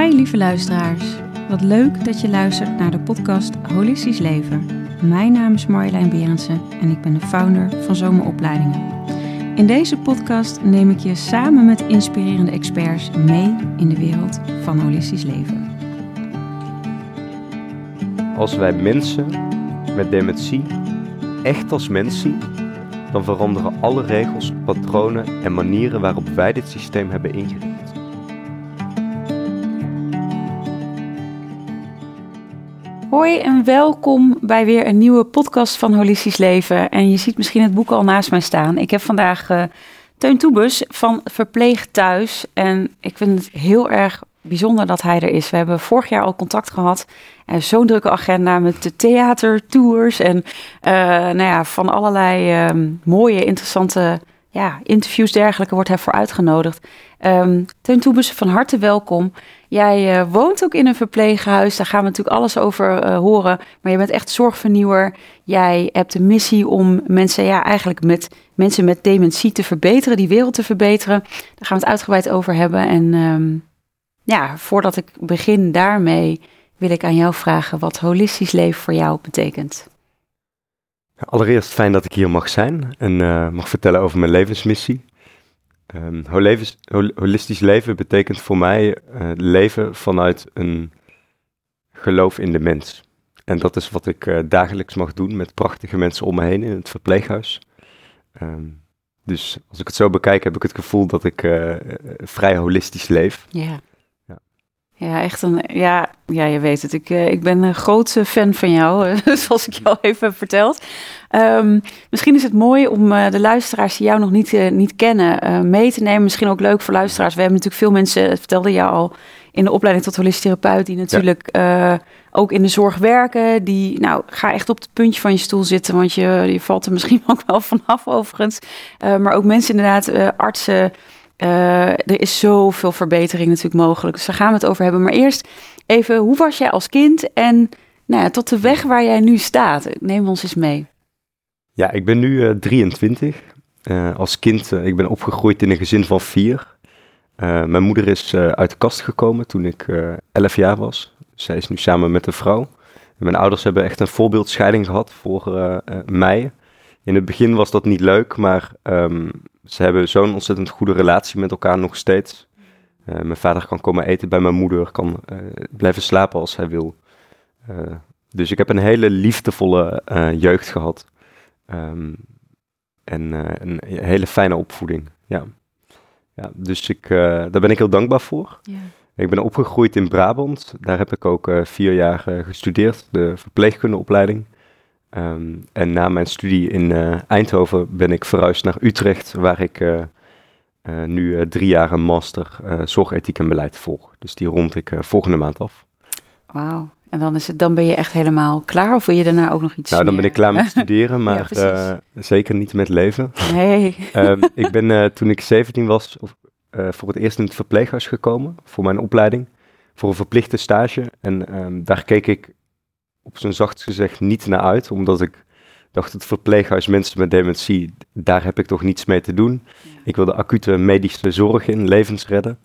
Hi lieve luisteraars. Wat leuk dat je luistert naar de podcast Holistisch Leven. Mijn naam is Marjolein Berendsen en ik ben de founder van Zomeropleidingen. In deze podcast neem ik je samen met inspirerende experts mee in de wereld van holistisch leven. Als wij mensen met dementie echt als mens zien, dan veranderen alle regels, patronen en manieren waarop wij dit systeem hebben ingericht. Hoi en welkom bij weer een nieuwe podcast van Holistisch Leven. En je ziet misschien het boek al naast mij staan. Ik heb vandaag uh, Teun Toebus van Verpleeg Thuis. En ik vind het heel erg bijzonder dat hij er is. We hebben vorig jaar al contact gehad. En zo'n drukke agenda met de theatertours en uh, nou ja, van allerlei uh, mooie, interessante ja, interviews dergelijke wordt hij voor uitgenodigd. Um, Teun Toebus, van harte welkom. Jij uh, woont ook in een verpleeghuis, daar gaan we natuurlijk alles over uh, horen. Maar je bent echt zorgvernieuwer. Jij hebt de missie om mensen, ja, eigenlijk met mensen met dementie te verbeteren, die wereld te verbeteren. Daar gaan we het uitgebreid over hebben. En um, ja, voordat ik begin daarmee, wil ik aan jou vragen wat holistisch leven voor jou betekent. Allereerst fijn dat ik hier mag zijn en uh, mag vertellen over mijn levensmissie. Hol holistisch leven betekent voor mij uh, leven vanuit een geloof in de mens. En dat is wat ik uh, dagelijks mag doen met prachtige mensen om me heen in het verpleeghuis. Um, dus als ik het zo bekijk, heb ik het gevoel dat ik vrij holistisch leef. Ja. Ja, echt een. Ja, ja je weet het. Ik, uh, ik ben een grote fan van jou, zoals ik je al even heb verteld. Um, misschien is het mooi om uh, de luisteraars die jou nog niet, uh, niet kennen mee te nemen. Misschien ook leuk voor luisteraars. We hebben natuurlijk veel mensen, dat vertelde je al, in de opleiding tot holistisch therapeut, die natuurlijk ja. ook in de zorg werken. Die, nou, ga echt op het puntje van je stoel zitten, want je, je valt er misschien ook wel vanaf overigens. maar ook mensen inderdaad, artsen. Uh, er is zoveel verbetering natuurlijk mogelijk. Dus daar gaan we het over hebben. Maar eerst even, hoe was jij als kind en nou ja, tot de weg waar jij nu staat? Neem ons eens mee. Ja, ik ben nu uh, 23. Uh, als kind, ik ben opgegroeid in een gezin van vier. Eh, mijn moeder is uit de kast gekomen toen ik 11 jaar was. Zij is nu samen met een vrouw. Mijn ouders hebben echt een voorbeeldscheiding gehad voor mij. In het begin was dat niet leuk, maar um, ze hebben zo'n ontzettend goede relatie met elkaar nog steeds. Uh, mijn vader kan komen eten bij mijn moeder, kan uh, blijven slapen als hij wil. Uh, dus ik heb een hele liefdevolle jeugd gehad. Um, en een hele fijne opvoeding. Ja. Ja, dus ik, daar ben ik heel dankbaar voor. Ja. Ik ben opgegroeid in Brabant. Daar heb ik ook vier jaar gestudeerd, de verpleegkundeopleiding. Um, en na mijn studie in uh, Eindhoven ben ik verhuisd naar Utrecht, waar ik uh, uh, nu drie jaar een master zorgethiek en beleid volg. Dus die rond ik volgende maand af. Wauw. En dan, is het, dan ben je echt helemaal klaar of wil je daarna ook nog iets Nou, dan ben ik klaar met studeren, maar ja, zeker niet met leven. Nee. um, ik ben toen ik 17 was of, voor het eerst in het verpleeghuis gekomen voor mijn opleiding. Voor een verplichte stage. En um, daar keek ik op zijn zacht gezegd niet naar uit, omdat ik dacht, het verpleeghuis mensen met dementie, daar heb ik toch niets mee te doen. Ja. Ik wilde acute medische zorg in, levens redden.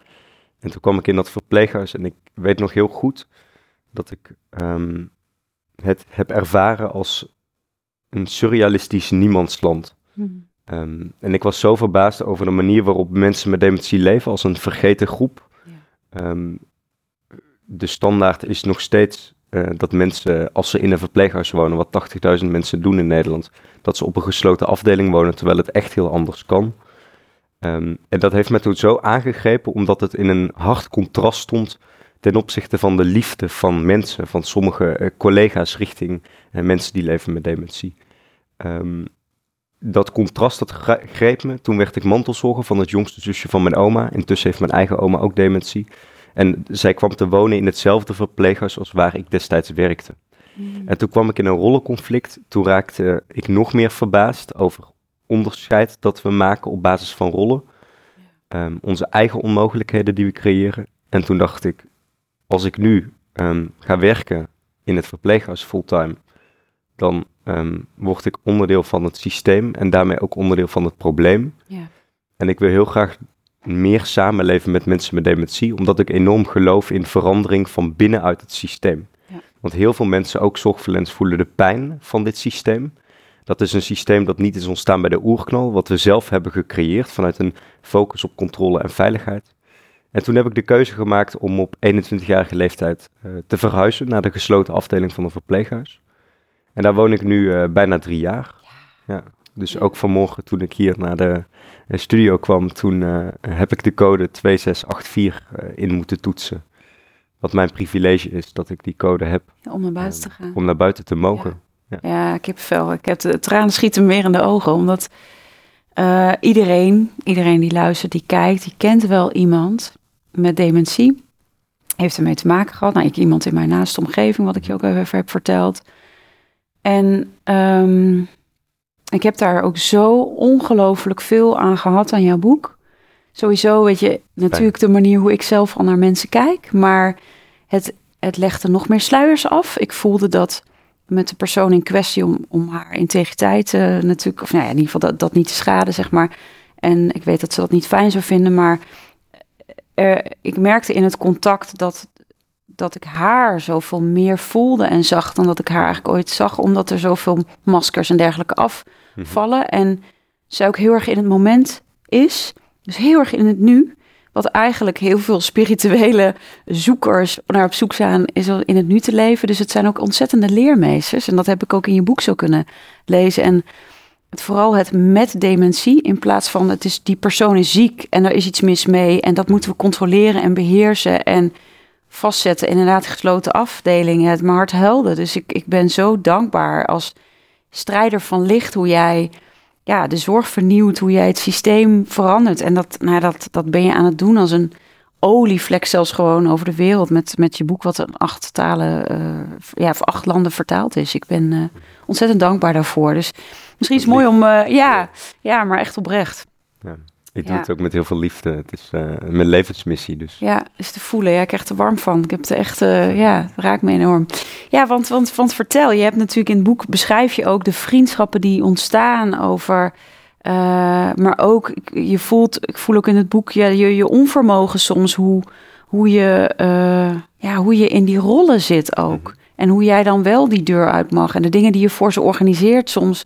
En toen kwam ik in dat verpleeghuis en ik weet nog heel goed dat ik um, het heb ervaren als een surrealistisch niemandsland. Hmm. Um, en ik was zo verbaasd over de manier waarop mensen met dementie leven als een vergeten groep. Ja. Um, de standaard is nog steeds uh, dat mensen, als ze in een verpleeghuis wonen, wat 80.000 mensen doen in Nederland, dat ze op een gesloten afdeling wonen, terwijl het echt heel anders kan. Um, en dat heeft me toen zo aangegrepen, omdat het in een hard contrast stond ten opzichte van de liefde van mensen, van sommige uh, collega's richting uh, mensen die leven met dementie. Um, dat contrast, dat greep me. Toen werd ik mantelzorger van het jongste zusje van mijn oma. Intussen heeft mijn eigen oma ook dementie. En zij kwam te wonen in hetzelfde verpleeghuis als waar ik destijds werkte. Mm. En toen kwam ik in een rollenconflict. Toen raakte ik nog meer verbaasd over onderscheid dat we maken op basis van rollen. Ja. Um, onze eigen onmogelijkheden die we creëren. En toen dacht ik, als ik nu um, ga werken in het verpleeghuis fulltime, dan um, word ik onderdeel van het systeem en daarmee ook onderdeel van het probleem. Ja. En ik wil heel graag meer samenleven met mensen met dementie, omdat ik enorm geloof in verandering van binnenuit het systeem. Ja. Want heel veel mensen, ook zorgverleners, voelen de pijn van dit systeem. Dat is een systeem dat niet is ontstaan bij de oerknal, wat we zelf hebben gecreëerd vanuit een focus op controle en veiligheid. En toen heb ik de keuze gemaakt om op 21-jarige leeftijd uh, te verhuizen naar de gesloten afdeling van een verpleeghuis. En daar woon ik nu uh, bijna drie jaar. Ja. ja. Dus ook vanmorgen toen ik hier naar de studio kwam, toen uh, heb ik de code 2684 in moeten toetsen. Wat mijn privilege is, dat ik die code heb. Ja, om naar buiten te gaan. Om naar buiten te mogen. Ja, ja. ik heb veel. Ik heb de tranen schieten meer in de ogen, omdat uh, iedereen, iedereen die luistert, die kijkt, die kent wel iemand met dementie. Heeft ermee te maken gehad. Nou, ik iemand in mijn naaste omgeving, wat ik je ook even heb verteld. En um, ik heb daar ook zo ongelooflijk veel aan gehad aan jouw boek. Sowieso, weet je, natuurlijk de manier hoe ik zelf al naar mensen kijk. Maar het, het legde nog meer sluiers af. Ik voelde dat met de persoon in kwestie om, om haar integriteit uh, natuurlijk, of nou ja, in ieder geval dat, dat niet te schaden, zeg maar. En ik weet dat ze dat niet fijn zou vinden, maar er, ik merkte in het contact dat, dat ik haar zoveel meer voelde en zag dan dat ik haar eigenlijk ooit zag, omdat er zoveel maskers en dergelijke afvallen. Mhm. En zij ook heel erg in het moment is, dus heel erg in het nu. Wat eigenlijk heel veel spirituele zoekers naar op zoek zijn, is in het nu te leven. Dus het zijn ook ontzettende leermeesters. En dat heb ik ook in je boek zo kunnen lezen. En het, vooral het met dementie, in plaats van het is die persoon is ziek en er is iets mis mee. En dat moeten we controleren en beheersen en vastzetten. Inderdaad, gesloten afdelingen. Het mijn hart huilde. Dus ik, ik ben zo dankbaar als strijder van licht hoe jij ja, de zorg vernieuwt, hoe jij het systeem verandert. En dat, nou, dat, dat ben je aan het doen als een olievlek zelfs gewoon over de wereld met, met je boek wat in acht talen, uh, ja, voor acht landen vertaald is. Ik ben uh, ontzettend dankbaar daarvoor. Dus misschien is het mooi om, uh, ja, ja, maar echt oprecht. Ja. Ik doe het ook met heel veel liefde. Het is uh, mijn levensmissie dus. Ja, is te voelen. Ja, ik krijg er warm van. Ik heb het echt, uh, ja, het raakt me enorm. Ja, want, want, want vertel, je hebt natuurlijk in het boek beschrijf je ook de vriendschappen die ontstaan over... Uh, maar ook, je voelt, ik voel ook in het boek ja, je, je onvermogen soms, hoe, hoe, je, ja, hoe je in die rollen zit ook. Mhm. En hoe jij dan wel die deur uit mag. En de dingen die je voor ze organiseert soms,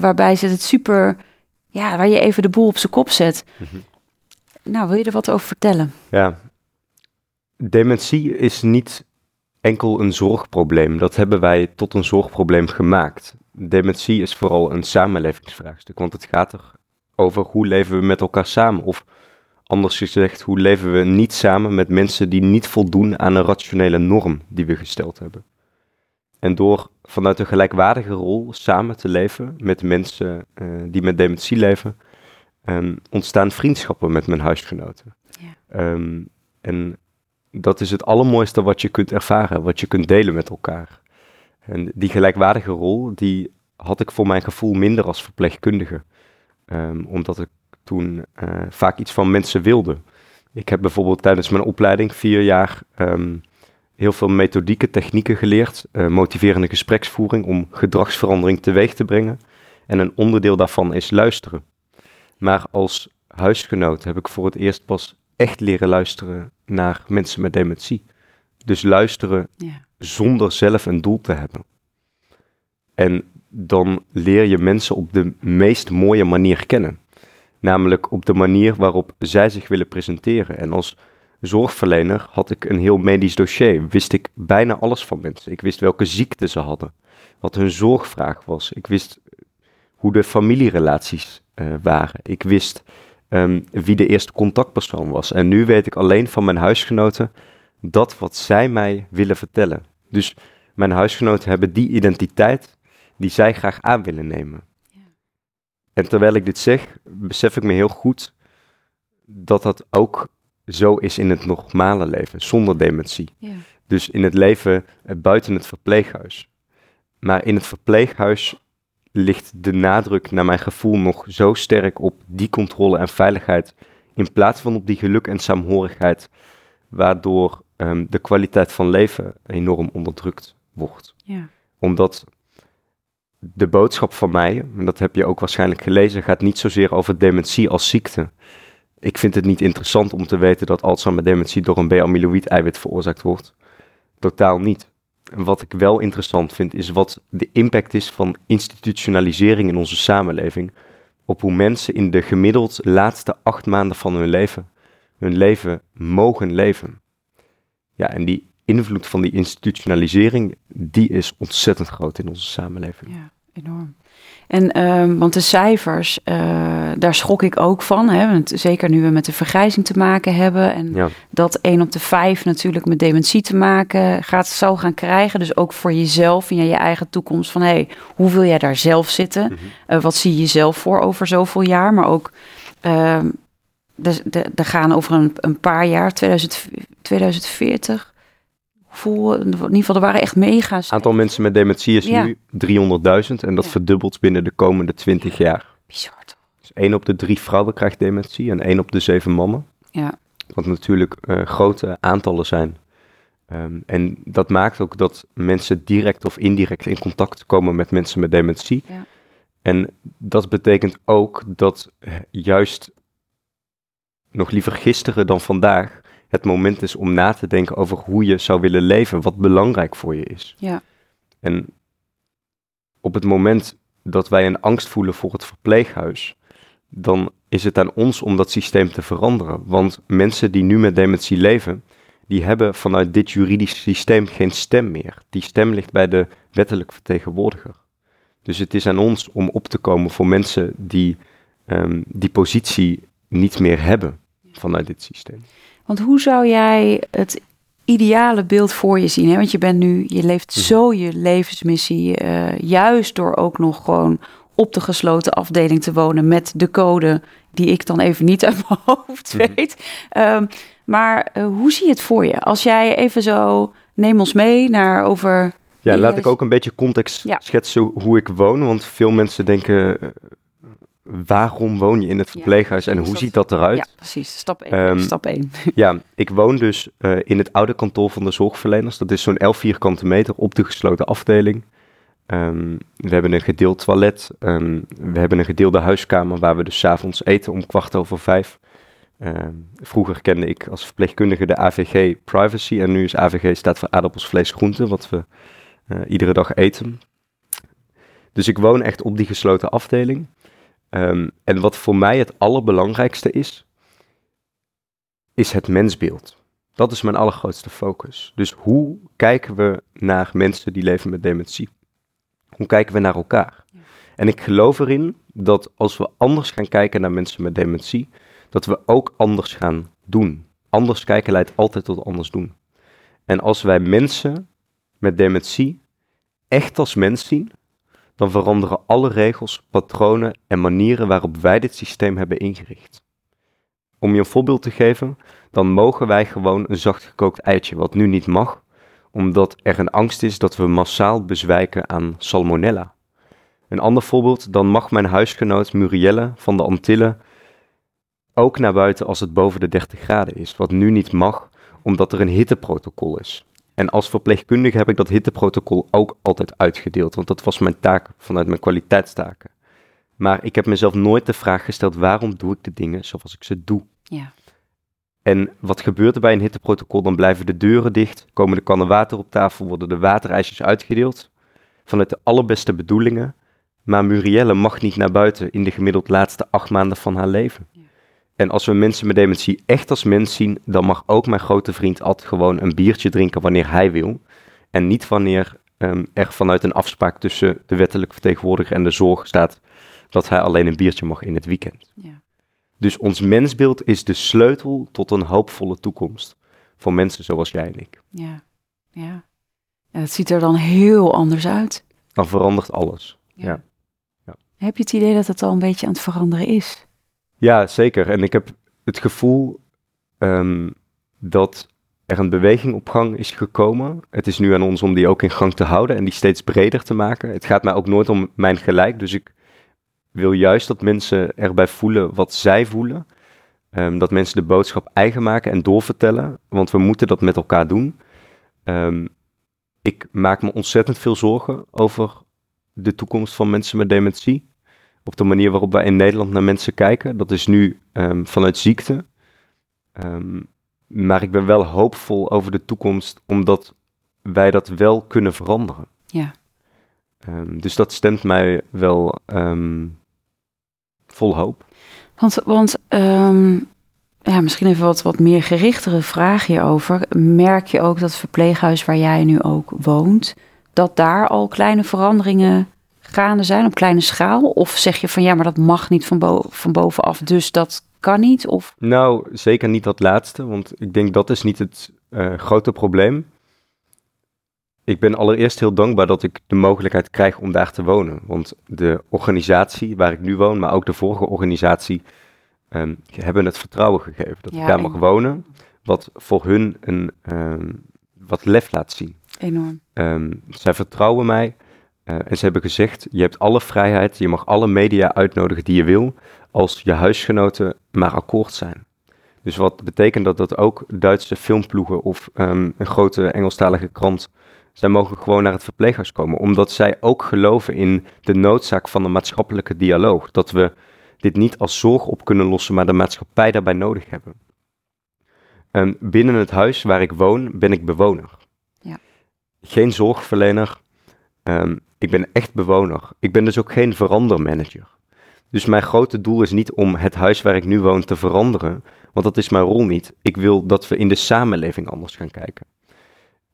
waarbij ze het super ja, waar je even de boel op zijn kop zet. Mhm. Nou, wil je er wat over vertellen? Ja, dementie is niet enkel een zorgprobleem. Dat hebben wij tot een zorgprobleem gemaakt. Dementie is vooral een samenlevingsvraagstuk, want het gaat er over hoe leven we met elkaar samen. Of anders gezegd, hoe leven we niet samen met mensen die niet voldoen aan een rationele norm die we gesteld hebben. En door vanuit een gelijkwaardige rol samen te leven met mensen uh, die met dementie leven, um, ontstaan vriendschappen met mijn huisgenoten. Ja. Um, en dat is het allermooiste wat je kunt ervaren, wat je kunt delen met elkaar. En die gelijkwaardige rol, die had ik voor mijn gevoel minder als verpleegkundige. Um, omdat ik toen uh, vaak iets van mensen wilde. Ik heb bijvoorbeeld tijdens mijn opleiding vier jaar um, heel veel methodieke technieken geleerd, uh, motiverende gespreksvoering om gedragsverandering teweeg te brengen. En een onderdeel daarvan is luisteren. Maar als huisgenoot heb ik voor het eerst pas echt leren luisteren naar mensen met dementie. Dus luisteren ja. zonder zelf een doel te hebben. En dan leer je mensen op de meest mooie manier kennen. Namelijk op de manier waarop zij zich willen presenteren. En als zorgverlener had ik een heel medisch dossier. Wist ik bijna alles van mensen. Ik wist welke ziekte ze hadden, wat hun zorgvraag was. Ik wist hoe de familierelaties uh, waren. Ik wist um, wie de eerste contactpersoon was. En nu weet ik alleen van mijn huisgenoten dat wat zij mij willen vertellen. Dus mijn huisgenoten hebben die identiteit die zij graag aan willen nemen. Ja. En terwijl ik dit zeg, besef ik me heel goed dat dat ook zo is in het normale leven, zonder dementie. Ja. Dus in het leven eh, buiten het verpleeghuis. Maar in het verpleeghuis ligt de nadruk, naar mijn gevoel, nog zo sterk op die controle en veiligheid. In plaats van op die geluk en saamhorigheid, waardoor um, de kwaliteit van leven enorm onderdrukt wordt. Ja. Omdat de boodschap van mij, en dat heb je ook waarschijnlijk gelezen, gaat niet zozeer over dementie als ziekte. Ik vind het niet interessant om te weten dat Alzheimer-dementie door een B-amyloïd-eiwit veroorzaakt wordt. Totaal niet. En wat ik wel interessant vind, is wat de impact is van institutionalisering in onze samenleving op hoe mensen in de gemiddeld laatste acht maanden van hun leven hun leven mogen leven. Ja, en die invloed van die institutionalisering, die is ontzettend groot in onze samenleving. Ja, enorm. En ehm, want de cijfers, uh, daar schrok ik ook van. Hè? Want zeker nu we met de vergrijzing te maken hebben. En dat 1 op de 5 natuurlijk met dementie te maken gaat, zou gaan krijgen. Dus ook voor jezelf en je eigen toekomst. Van hey, hoe wil jij daar zelf zitten? Mhm. Eh, wat zie je zelf voor over zoveel jaar? Maar ook uh, de, de, de gaan over een, een paar jaar, 2000, 2040 in ieder geval, er waren echt mega's. Het aantal mensen met dementie is nu 300.000 en dat verdubbelt binnen de komende 20 jaar. Bizar Dus één op de drie vrouwen krijgt dementie en één op de zeven mannen. Ja. Wat natuurlijk uh, grote aantallen zijn. Um, en dat maakt ook dat mensen direct of indirect in contact komen met mensen met dementie. Ja. En dat betekent ook dat eh, juist nog liever gisteren dan vandaag het moment is om na te denken over hoe je zou willen leven, wat belangrijk voor je is. Ja. En op het moment dat wij een angst voelen voor het verpleeghuis, dan is het aan ons om dat systeem te veranderen. Want mensen die nu met dementie leven, die hebben vanuit dit juridische systeem geen stem meer. Die stem ligt bij de wettelijk vertegenwoordiger. Dus het is aan ons om op te komen voor mensen die um, die positie niet meer hebben vanuit dit systeem. Want hoe zou jij het ideale beeld voor je zien? Hè? Want je bent nu, je leeft mhm. zo je levensmissie, uh, juist door ook nog gewoon op de gesloten afdeling te wonen met de code die ik dan even niet uit mijn hoofd mhm. weet. Um, maar uh, hoe zie je het voor je? Als jij even zo, neem ons mee naar over. Ja, laat ik ook een beetje context ja. schetsen hoe ik woon. Want veel mensen denken, eh, waarom woon je in het verpleeghuis en hoe ziet dat eruit? Ja, precies. Stap 1. Ehm, stap 1. ja, ik woon dus uh, in het oude kantoor van de zorgverleners. Dat is zo'n 11 vierkante meter op de gesloten afdeling. Um, we hebben een gedeeld toilet. Um, we hebben een gedeelde huiskamer waar we dus avonds eten om kwart over vijf. vroeger kende ik als verpleegkundige de AVG Privacy en nu is AVG staat voor aardappels, vlees, groenten, wat we uh, iedere dag eten. Dus ik woon echt op die gesloten afdeling. Um, en wat voor mij het allerbelangrijkste is, is het mensbeeld. Dat is mijn allergrootste focus. Dus hoe kijken we naar mensen die leven met dementie? Hoe kijken we naar elkaar? En ik geloof erin dat als we anders gaan kijken naar mensen met dementie, dat we ook anders gaan doen. Anders kijken leidt altijd tot anders doen. En als wij mensen met dementie echt als mens zien, dan veranderen alle regels, patronen en manieren waarop wij dit systeem hebben ingericht. Om je een voorbeeld te geven, dan mogen wij gewoon een zacht gekookt eitje, wat nu niet mag, omdat er een angst is dat we massaal bezwijken aan salmonella. Een ander voorbeeld, dan mag mijn huisgenoot Murielle van de Antillen ook naar buiten als het boven de 30 graden is, wat nu niet mag, omdat er een hitteprotocol is. En als verpleegkundige heb ik dat hitteprotocol ook altijd uitgedeeld, want dat was mijn taak vanuit mijn kwaliteitstaken. Maar ik heb mezelf nooit de vraag gesteld, waarom doe ik de dingen zoals ik ze doe? Ja. En wat gebeurt er bij een hitteprotocol? Dan blijven de deuren dicht, komen de kannen water op tafel, worden de waterijsjes uitgedeeld. Vanuit de allerbeste bedoelingen. Maar Murielle mag niet naar buiten in de gemiddeld laatste acht maanden van haar leven. En als we mensen met dementie echt als mens zien, dan mag ook mijn grote vriend Ad gewoon een biertje drinken wanneer hij wil. En niet wanneer um, er vanuit een afspraak tussen de wettelijke vertegenwoordiger en de zorg staat dat hij alleen een biertje mag in het weekend. Ja. Dus ons mensbeeld is de sleutel tot een hoopvolle toekomst voor mensen zoals jij en ik. Ja, ja. En het ziet er dan heel anders uit. Dan verandert alles. Ja. ja. Heb je het idee dat het al een beetje aan het veranderen is? Ja, zeker. En ik heb het gevoel um, dat er een beweging op gang is gekomen. Het is nu aan ons om die ook in gang te houden en die steeds breder te maken. Het gaat mij ook nooit om mijn gelijk, dus ik wil juist dat mensen erbij voelen wat zij voelen. Um, dat mensen de boodschap eigen maken en doorvertellen, want we moeten dat met elkaar doen. Um, ik maak me ontzettend veel zorgen over de toekomst van mensen met dementie. Op de manier waarop wij in Nederland naar mensen kijken. Dat is nu ehm, vanuit ziekte. Ehm, maar ik ben wel hoopvol over de toekomst, omdat wij dat wel kunnen veranderen. Ja. Ehm, dus dat stemt mij wel vol hoop. Want, want ja, misschien even wat, wat meer gerichtere vraag hierover. Merk je ook dat het verpleeghuis waar jij nu ook woont, dat daar al kleine veranderingen gaande zijn op kleine schaal? Of zeg je van ja, maar dat mag niet van, bo van bovenaf, dus dat kan niet? Of... Nou, zeker niet dat laatste, want ik denk dat is niet het eh, grote probleem. Ik ben allereerst heel dankbaar dat ik de mogelijkheid krijg om daar te wonen. Want de organisatie waar ik nu woon, maar ook de vorige organisatie, ehm, hebben het vertrouwen gegeven dat Ja, ik daar mag en- wonen. Wat voor hun een ehm, wat lef laat zien. Enorm. Ehm, zij vertrouwen mij en ze hebben gezegd: je hebt alle vrijheid, je mag alle media uitnodigen die je wil, als je huisgenoten maar akkoord zijn. Dus wat betekent dat dat ook Duitse filmploegen of ehm, een grote Engelstalige krant, zij mogen gewoon naar het verpleeghuis komen, omdat zij ook geloven in de noodzaak van een maatschappelijke dialoog. Dat we dit niet als zorg op kunnen lossen, maar de maatschappij daarbij nodig hebben. Ehm, binnen het huis waar ik woon, ben ik bewoner. Ja. Geen zorgverlener. Ehm, ik ben echt bewoner. Ik ben dus ook geen verandermanager. Dus mijn grote doel is niet om het huis waar ik nu woon te veranderen, want dat is mijn rol niet. Ik wil dat we in de samenleving anders gaan kijken.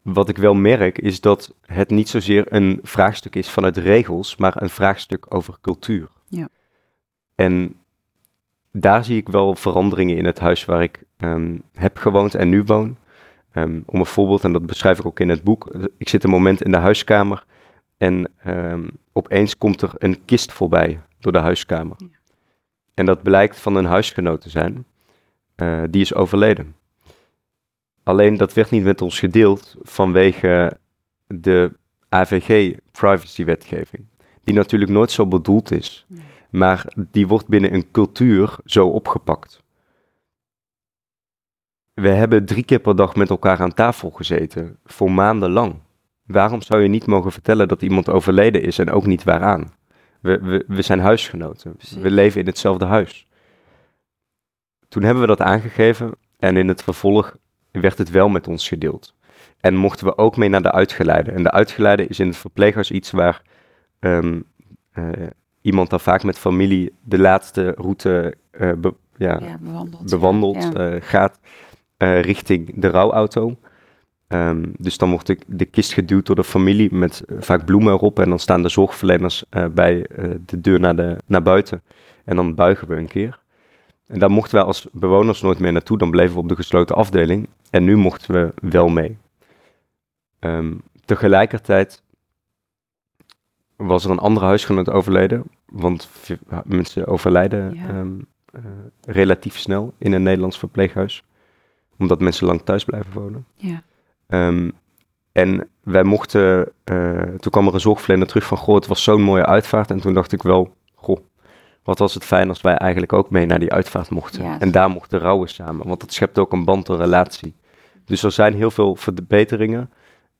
Wat ik wel merk is dat het niet zozeer een vraagstuk is vanuit regels, maar een vraagstuk over cultuur. Ja. En daar zie ik wel veranderingen in het huis waar ik ehm, heb gewoond en nu woon. Ehm, om een voorbeeld, en dat beschrijf ik ook in het boek. Ik zit een moment in de huiskamer en ehm, opeens komt er een kist voorbij door de huiskamer. Ja. En dat blijkt van een huisgenoot te zijn. Eh, die is overleden. Alleen dat werd niet met ons gedeeld vanwege de AVG-privacy-wetgeving. Die natuurlijk nooit zo bedoeld is, Nee. maar die wordt binnen een cultuur zo opgepakt. We hebben drie keer per dag met elkaar aan tafel gezeten, voor maanden lang. Waarom zou je niet mogen vertellen dat iemand overleden is en ook niet waaraan? We, we, we zijn huisgenoten, Precies. we leven in hetzelfde huis. Toen hebben we dat aangegeven en in het vervolg werd het wel met ons gedeeld. En mochten we ook mee naar de uitgeleide. En de uitgeleide is in het verpleeghuis iets waar ehm, eh, iemand dan vaak met familie de laatste route be- ja, Ja, bewandeld. bewandeld Ja. eh, gaat richting de rouwauto. Ehm, dus dan wordt de, de kist geduwd door de familie met eh, vaak bloemen erop. En dan staan de zorgverleners eh, bij eh, de deur naar, de, naar buiten. En dan buigen we een keer. En daar mochten wij als bewoners nooit meer naartoe. Dan bleven we op de gesloten afdeling. En nu mochten we wel mee. Ehm, tegelijkertijd was er een andere huisgenoot overleden. Want mensen overlijden Ja. ehm, eh, relatief snel in een Nederlands verpleeghuis. Omdat mensen lang thuis blijven wonen. Ja. Ehm, en wij mochten, eh, toen kwam er een zorgverlener terug van, goh, het was zo'n mooie uitvaart. En toen dacht ik wel, goh, wat was het fijn als wij eigenlijk ook mee naar die uitvaart mochten. En daar mochten rouwen samen, want dat schept ook een band, een relatie. Dus er zijn heel veel verbeteringen,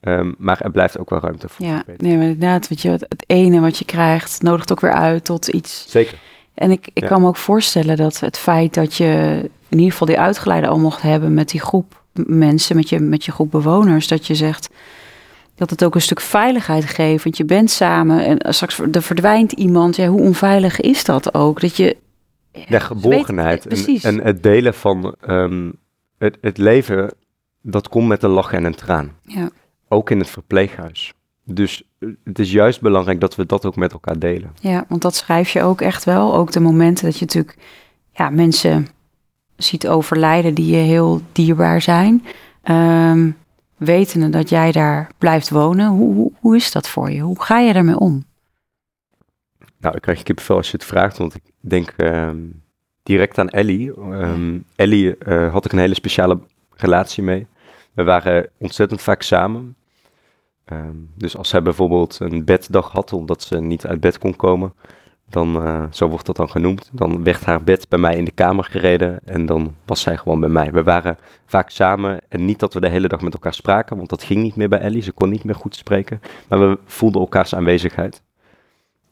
ehm, maar er blijft ook wel ruimte voor Ja, nee, maar inderdaad, weet je, het, het ene wat je krijgt, nodigt ook weer uit tot iets. Zeker. En ik, ik Ja. kan me ook voorstellen dat het feit dat je in ieder geval die uitgeleide al mocht hebben met die groep mensen, met je, met je groep bewoners, dat je zegt dat het ook een stuk veiligheid geeft. Want je bent samen en straks er verdwijnt iemand. Ja, hoe onveilig is dat ook? Dat je. De geborgenheid en het delen van ehm, het, het leven, dat komt met een lach en een traan. Ja. Ook in het verpleeghuis. Dus eh, het is juist belangrijk dat we dat ook met elkaar delen. Ja, want dat schrijf je ook echt wel. Ook de momenten dat je natuurlijk ja, mensen ziet overlijden die je heel dierbaar zijn. Ehm, wetende dat jij daar blijft wonen. Hoe, hoe, hoe is dat voor je? Hoe ga je daarmee om? Nou, ik krijg kippenvel als je het vraagt, want ik denk ehm, direct aan Ellie. Ehm, Ellie eh, had ik een hele speciale relatie mee. We waren ontzettend vaak samen. Dus als zij bijvoorbeeld een beddag had, omdat ze niet uit bed kon komen, dan, eh, zo wordt dat dan genoemd, dan werd haar bed bij mij in de kamer gereden en dan was zij gewoon bij mij. We waren vaak samen en niet dat we de hele dag met elkaar spraken, want dat ging niet meer bij Ellie, ze kon niet meer goed spreken, maar we voelden elkaars aanwezigheid.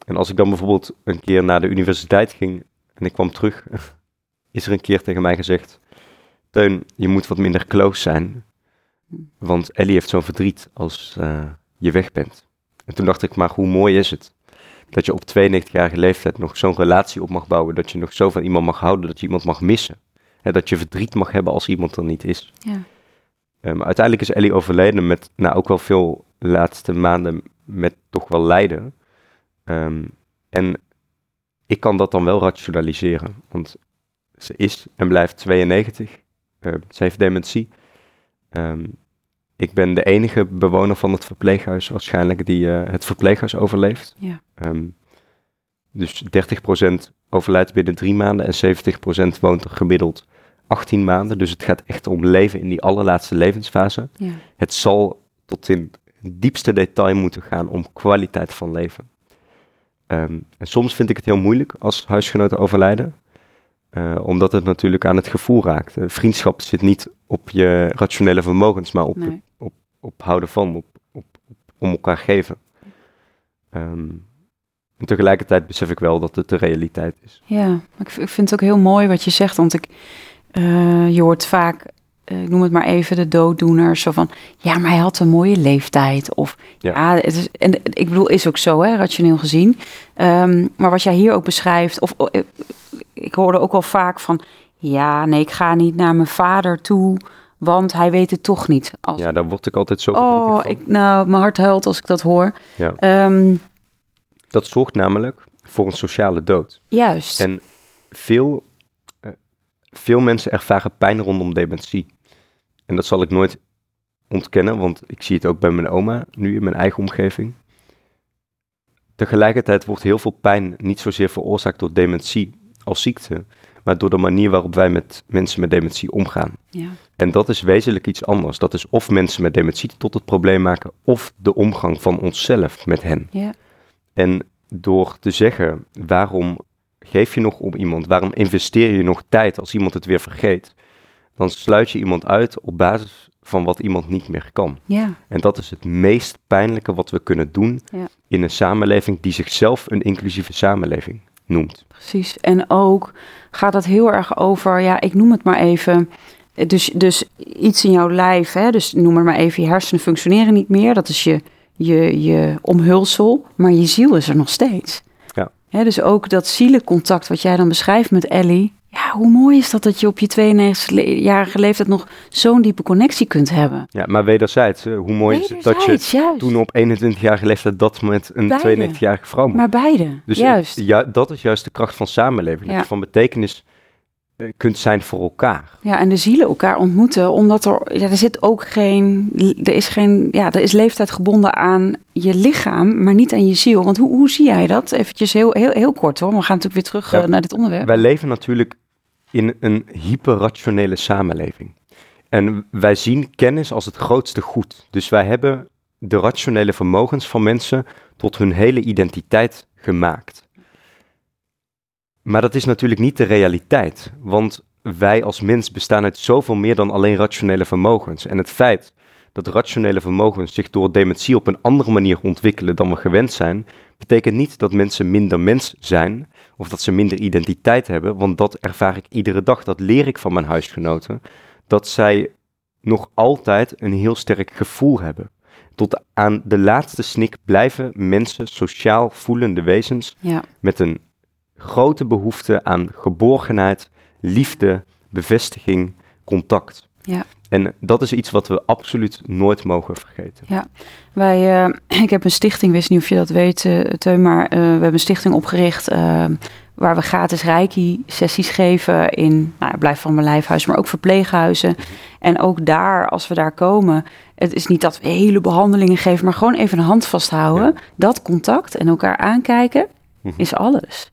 En als ik dan bijvoorbeeld een keer naar de universiteit ging en ik kwam terug, is er een keer tegen mij gezegd: Teun, je moet wat minder close zijn, want Ellie heeft zo'n verdriet als uh, je weg bent. En toen dacht ik, maar hoe mooi is het dat je op 92-jarige leeftijd nog zo'n relatie op mag bouwen, dat je nog zo van iemand mag houden, dat je iemand mag missen. Hè, dat je verdriet mag hebben als iemand er niet is. Ja. Um, uiteindelijk is Ellie overleden met nou, ook wel veel laatste maanden met toch wel lijden. Um, en ik kan dat dan wel rationaliseren, want ze is en blijft 92. Uh, ze heeft dementie. Um, ik ben de enige bewoner van het verpleeghuis waarschijnlijk die uh, het verpleeghuis overleeft. Ja. Um, dus 30% overlijdt binnen drie maanden en 70% woont er gemiddeld 18 maanden. Dus het gaat echt om leven in die allerlaatste levensfase. Ja. Het zal tot in diepste detail moeten gaan om kwaliteit van leven. Um, en soms vind ik het heel moeilijk als huisgenoten overlijden. Uh, omdat het natuurlijk aan het gevoel raakt. Uh, vriendschap zit niet op je rationele vermogens, maar op, Nee. Op, houden van, op, op, op om elkaar geven. Um, en tegelijkertijd besef ik wel dat het de realiteit is. Ja, maar ik, ik vind het ook heel mooi wat je zegt, want ik, eh, je hoort vaak, eh, ik noem het maar even de dooddoeners, zo van, ja, maar hij had een mooie leeftijd. Of ja, Ja. het is, en ik bedoel, is ook zo, hè, rationeel gezien. Ehm, maar wat jij hier ook beschrijft, of ik, ik hoorde ook wel vaak van, ja, nee, ik ga niet naar mijn vader toe, want hij weet het toch niet. Als, Ja, daar word ik altijd zo oh, van. ik, nou, mijn hart huilt als ik dat hoor. Ja. Ehm, Dat zorgt namelijk voor een sociale dood. juist. En veel, eh, veel mensen ervaren pijn rondom dementie. En dat zal ik nooit ontkennen, want ik zie het ook bij mijn oma, nu in mijn eigen omgeving. Tegelijkertijd wordt heel veel pijn niet zozeer veroorzaakt door dementie als ziekte, maar door de manier waarop wij met mensen met dementie omgaan. ja. En dat is wezenlijk iets anders. Dat is of mensen met dementie tot het probleem maken, of de omgang van onszelf met hen. Ja. En door te zeggen, waarom geef je nog om iemand? Waarom investeer je nog tijd als iemand het weer vergeet? Dan sluit je iemand uit op basis van wat iemand niet meer kan. ja. En dat is het meest pijnlijke wat we kunnen doen Ja. in een samenleving die zichzelf een inclusieve samenleving noemt. Precies. En ook gaat het heel erg over, ja, ik noem het maar even. Dus, dus iets in jouw lijf, hè, dus noem het maar even, je hersenen functioneren niet meer. Dat is je, je, je omhulsel, maar je ziel is er nog steeds. Ja. Hè, dus ook dat zielencontact wat jij dan beschrijft met Ellie. Ja, hoe mooi is dat dat je op je 92-jarige leeftijd nog zo'n diepe connectie kunt hebben. Ja, maar wederzijds, hè, hoe mooi is het dat je juist. toen op 21-jarige leeftijd dat met een Beide. 92-jarige vrouw moet. Maar beide, Dus juist. eh, ja, dat is juist de kracht van samenleving. Dat je van betekenis eh, kunt zijn voor elkaar. Ja, en de zielen elkaar ontmoeten, omdat er, ja, er zit ook geen, er is geen, ja, er is leeftijd gebonden aan je lichaam, maar niet aan je ziel. Want hoe, hoe zie jij dat? Eventjes heel, heel, heel kort hoor, we gaan natuurlijk weer terug Ja. eh, naar dit onderwerp. Wij leven natuurlijk in een hyperrationele samenleving. En wij zien kennis als het grootste goed. Dus wij hebben de rationele vermogens van mensen tot hun hele identiteit gemaakt. Maar dat is natuurlijk niet de realiteit, want wij als mens bestaan uit zoveel meer dan alleen rationele vermogens. En het feit dat rationele vermogens zich door dementie op een andere manier ontwikkelen dan we gewend zijn, betekent niet dat mensen minder mens zijn of dat ze minder identiteit hebben, want dat ervaar ik iedere dag, dat leer ik van mijn huisgenoten, dat zij nog altijd een heel sterk gevoel hebben. Tot aan de laatste snik blijven mensen sociaal voelende wezens Ja, met een grote behoefte aan geborgenheid, liefde, bevestiging, contact. Ja. En dat is iets wat we absoluut nooit mogen vergeten. wij, eh, ik heb een stichting, wist niet of je dat weet, eh Teun, maar eh, we hebben een stichting opgericht waar we gratis reiki-sessies geven in, nou, blijf van mijn lijfhuis, maar ook verpleeghuizen. En ook daar, als we daar komen, het is niet dat we hele behandelingen geven, maar gewoon even een hand vasthouden. Dat contact en elkaar aankijken Mhm. is alles.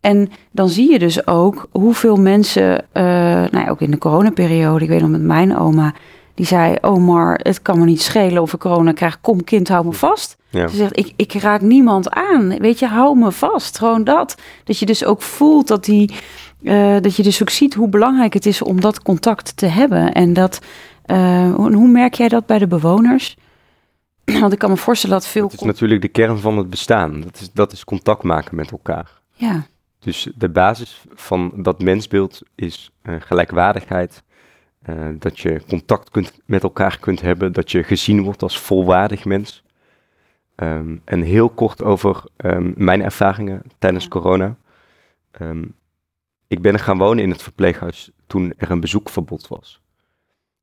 En dan zie je dus ook hoeveel mensen, eh, nou ja, ook in de coronaperiode, ik weet nog met mijn oma, die zei, oh maar het kan me niet schelen of ik corona krijg, kom kind, hou me vast. Ja. Ze zegt, ik, ik raak niemand aan, weet je, hou me vast, gewoon dat. Dat je dus ook voelt dat die, eh, dat je dus ook ziet hoe belangrijk het is om dat contact te hebben. En dat, eh, hoe, hoe merk jij dat bij de bewoners? Want ik kan me voorstellen dat veel... Het is natuurlijk de kern van het bestaan. Dat is, dat is contact maken met elkaar. Ja, Dus de basis van dat mensbeeld is eh, gelijkwaardigheid. eh, dat je contact kunt, met elkaar kunt hebben. Dat je gezien wordt als volwaardig mens. Ehm, en heel kort over ehm, mijn ervaringen tijdens corona. Ehm, ik ben gaan wonen in het verpleeghuis toen er een bezoekverbod was.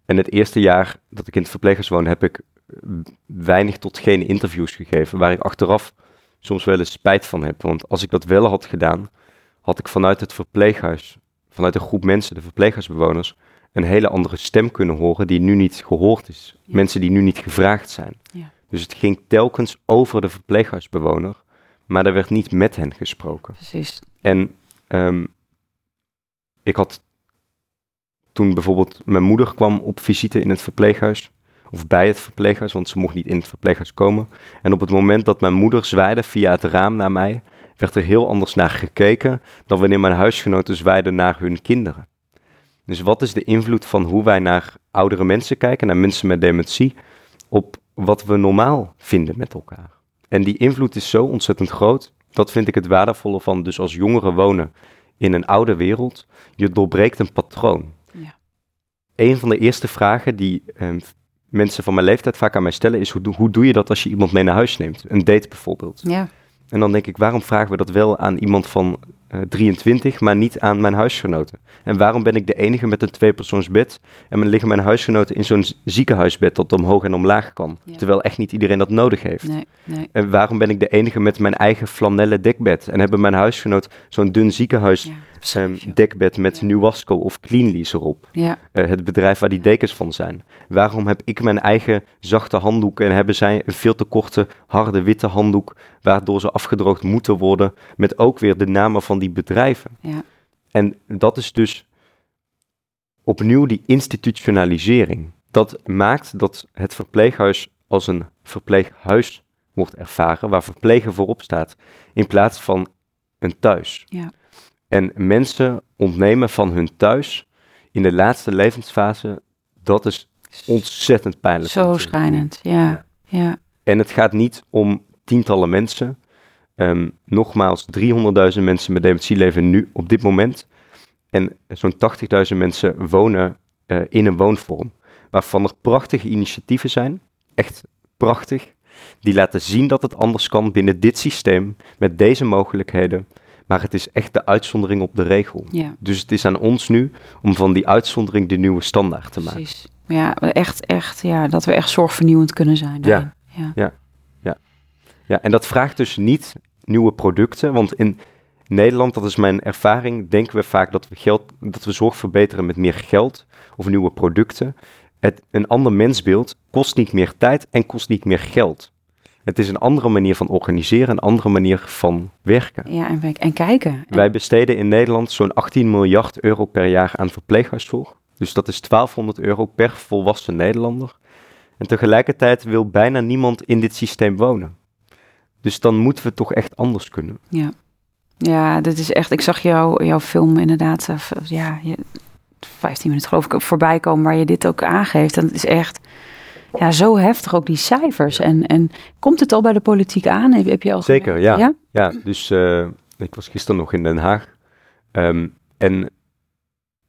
En het eerste jaar dat ik in het verpleeghuis woonde, heb ik eh, weinig tot geen interviews gegeven. Waar ik achteraf soms wel eens spijt van heb. Want als ik dat wel had gedaan, had ik vanuit het verpleeghuis, vanuit een groep mensen, de verpleeghuisbewoners, een hele andere stem kunnen horen die nu niet gehoord is. Ja. Mensen die nu niet gevraagd zijn. Ja. Dus het ging telkens over de verpleeghuisbewoner, maar er werd niet met hen gesproken. precies. En ehm, ik had toen bijvoorbeeld mijn moeder kwam op visite in het verpleeghuis. Of bij het verpleeghuis, want ze mocht niet in het verpleeghuis komen. En op het moment dat mijn moeder zwaaide via het raam naar mij, werd er heel anders naar gekeken dan wanneer mijn huisgenoten zwaaiden naar hun kinderen. Dus wat is de invloed van hoe wij naar oudere mensen kijken, naar mensen met dementie, op wat we normaal vinden met elkaar? En die invloed is zo ontzettend groot. Dat vind ik het waardevolle van dus als jongeren wonen in een oude wereld. Je doorbreekt een patroon. Ja. Een van de eerste vragen die ehm, mensen van mijn leeftijd vaak aan mij stellen is: hoe, doe- hoe doe je dat als je iemand mee naar huis neemt? Een date bijvoorbeeld. Ja, En dan denk ik, waarom vragen we dat wel aan iemand van eh, 23, maar niet aan mijn huisgenoten? En waarom ben ik de enige met een tweepersoonsbed en dan liggen mijn huisgenoten in zo'n ziekenhuisbed dat omhoog en omlaag kan? Ja. Terwijl echt niet iedereen dat nodig heeft. nee, nee. En waarom ben ik de enige met mijn eigen flanellen dekbed? En hebben mijn huisgenoot zo'n dun ziekenhuis Ja, ja. dekbed met. Nuwasco of Cleanlease erop? ja, Eh, het bedrijf waar die dekens van zijn. Waarom heb ik mijn eigen zachte handdoek en hebben zij een veel te korte, harde, witte handdoek, waardoor ze afgedroogd moeten worden, met ook weer de namen van die bedrijven. ja, En dat is dus opnieuw die institutionalisering. Dat maakt dat het verpleeghuis als een verpleeghuis wordt ervaren, waar verplegen voorop staat, in plaats van een thuis. Ja. En mensen ontnemen van hun thuis in de laatste levensfase, dat is ontzettend pijnlijk. zo schrijnend. Ja, ja, En het gaat niet om tientallen mensen. Ehm, nogmaals, 300.000 mensen met dementie leven nu op dit moment. En zo'n 80.000 mensen wonen eh, in een woonvorm. Waarvan er prachtige initiatieven zijn. Echt prachtig. Die laten zien dat het anders kan binnen dit systeem. Met deze mogelijkheden. Maar het is echt de uitzondering op de regel. ja. Dus het is aan ons nu om van die uitzondering de nieuwe standaard te maken. Precies. Ja, echt, echt, ja, dat we echt zorgvernieuwend kunnen zijn. Ja. daarin. ja. Ja, en dat vraagt dus niet nieuwe producten, want in Nederland, dat is mijn ervaring, denken we vaak dat we, geld, dat we zorg verbeteren met meer geld of nieuwe producten. Het, een ander mensbeeld kost niet meer tijd en kost niet meer geld. Het is een andere manier van organiseren, een andere manier van werken. Ja, en, en kijken. En- Wij besteden in Nederland zo'n 18 miljard euro per jaar aan verpleeghuiszorg. Dus dat is 1200 euro per volwassen Nederlander. En tegelijkertijd wil bijna niemand in dit systeem wonen. Dus dan moeten we toch echt anders kunnen. Ja. Ja, dit is echt. Ik zag jou, jouw film inderdaad. eh, ja, je, 15 minuten geloof ik voorbij komen waar je dit ook aangeeft. En het is echt. Ja, zo heftig ook die cijfers. En, en komt het al bij de politiek aan? Heb, je al Zeker, ja. Ja, dus eh, ik was gisteren nog in Den Haag. Ehm, en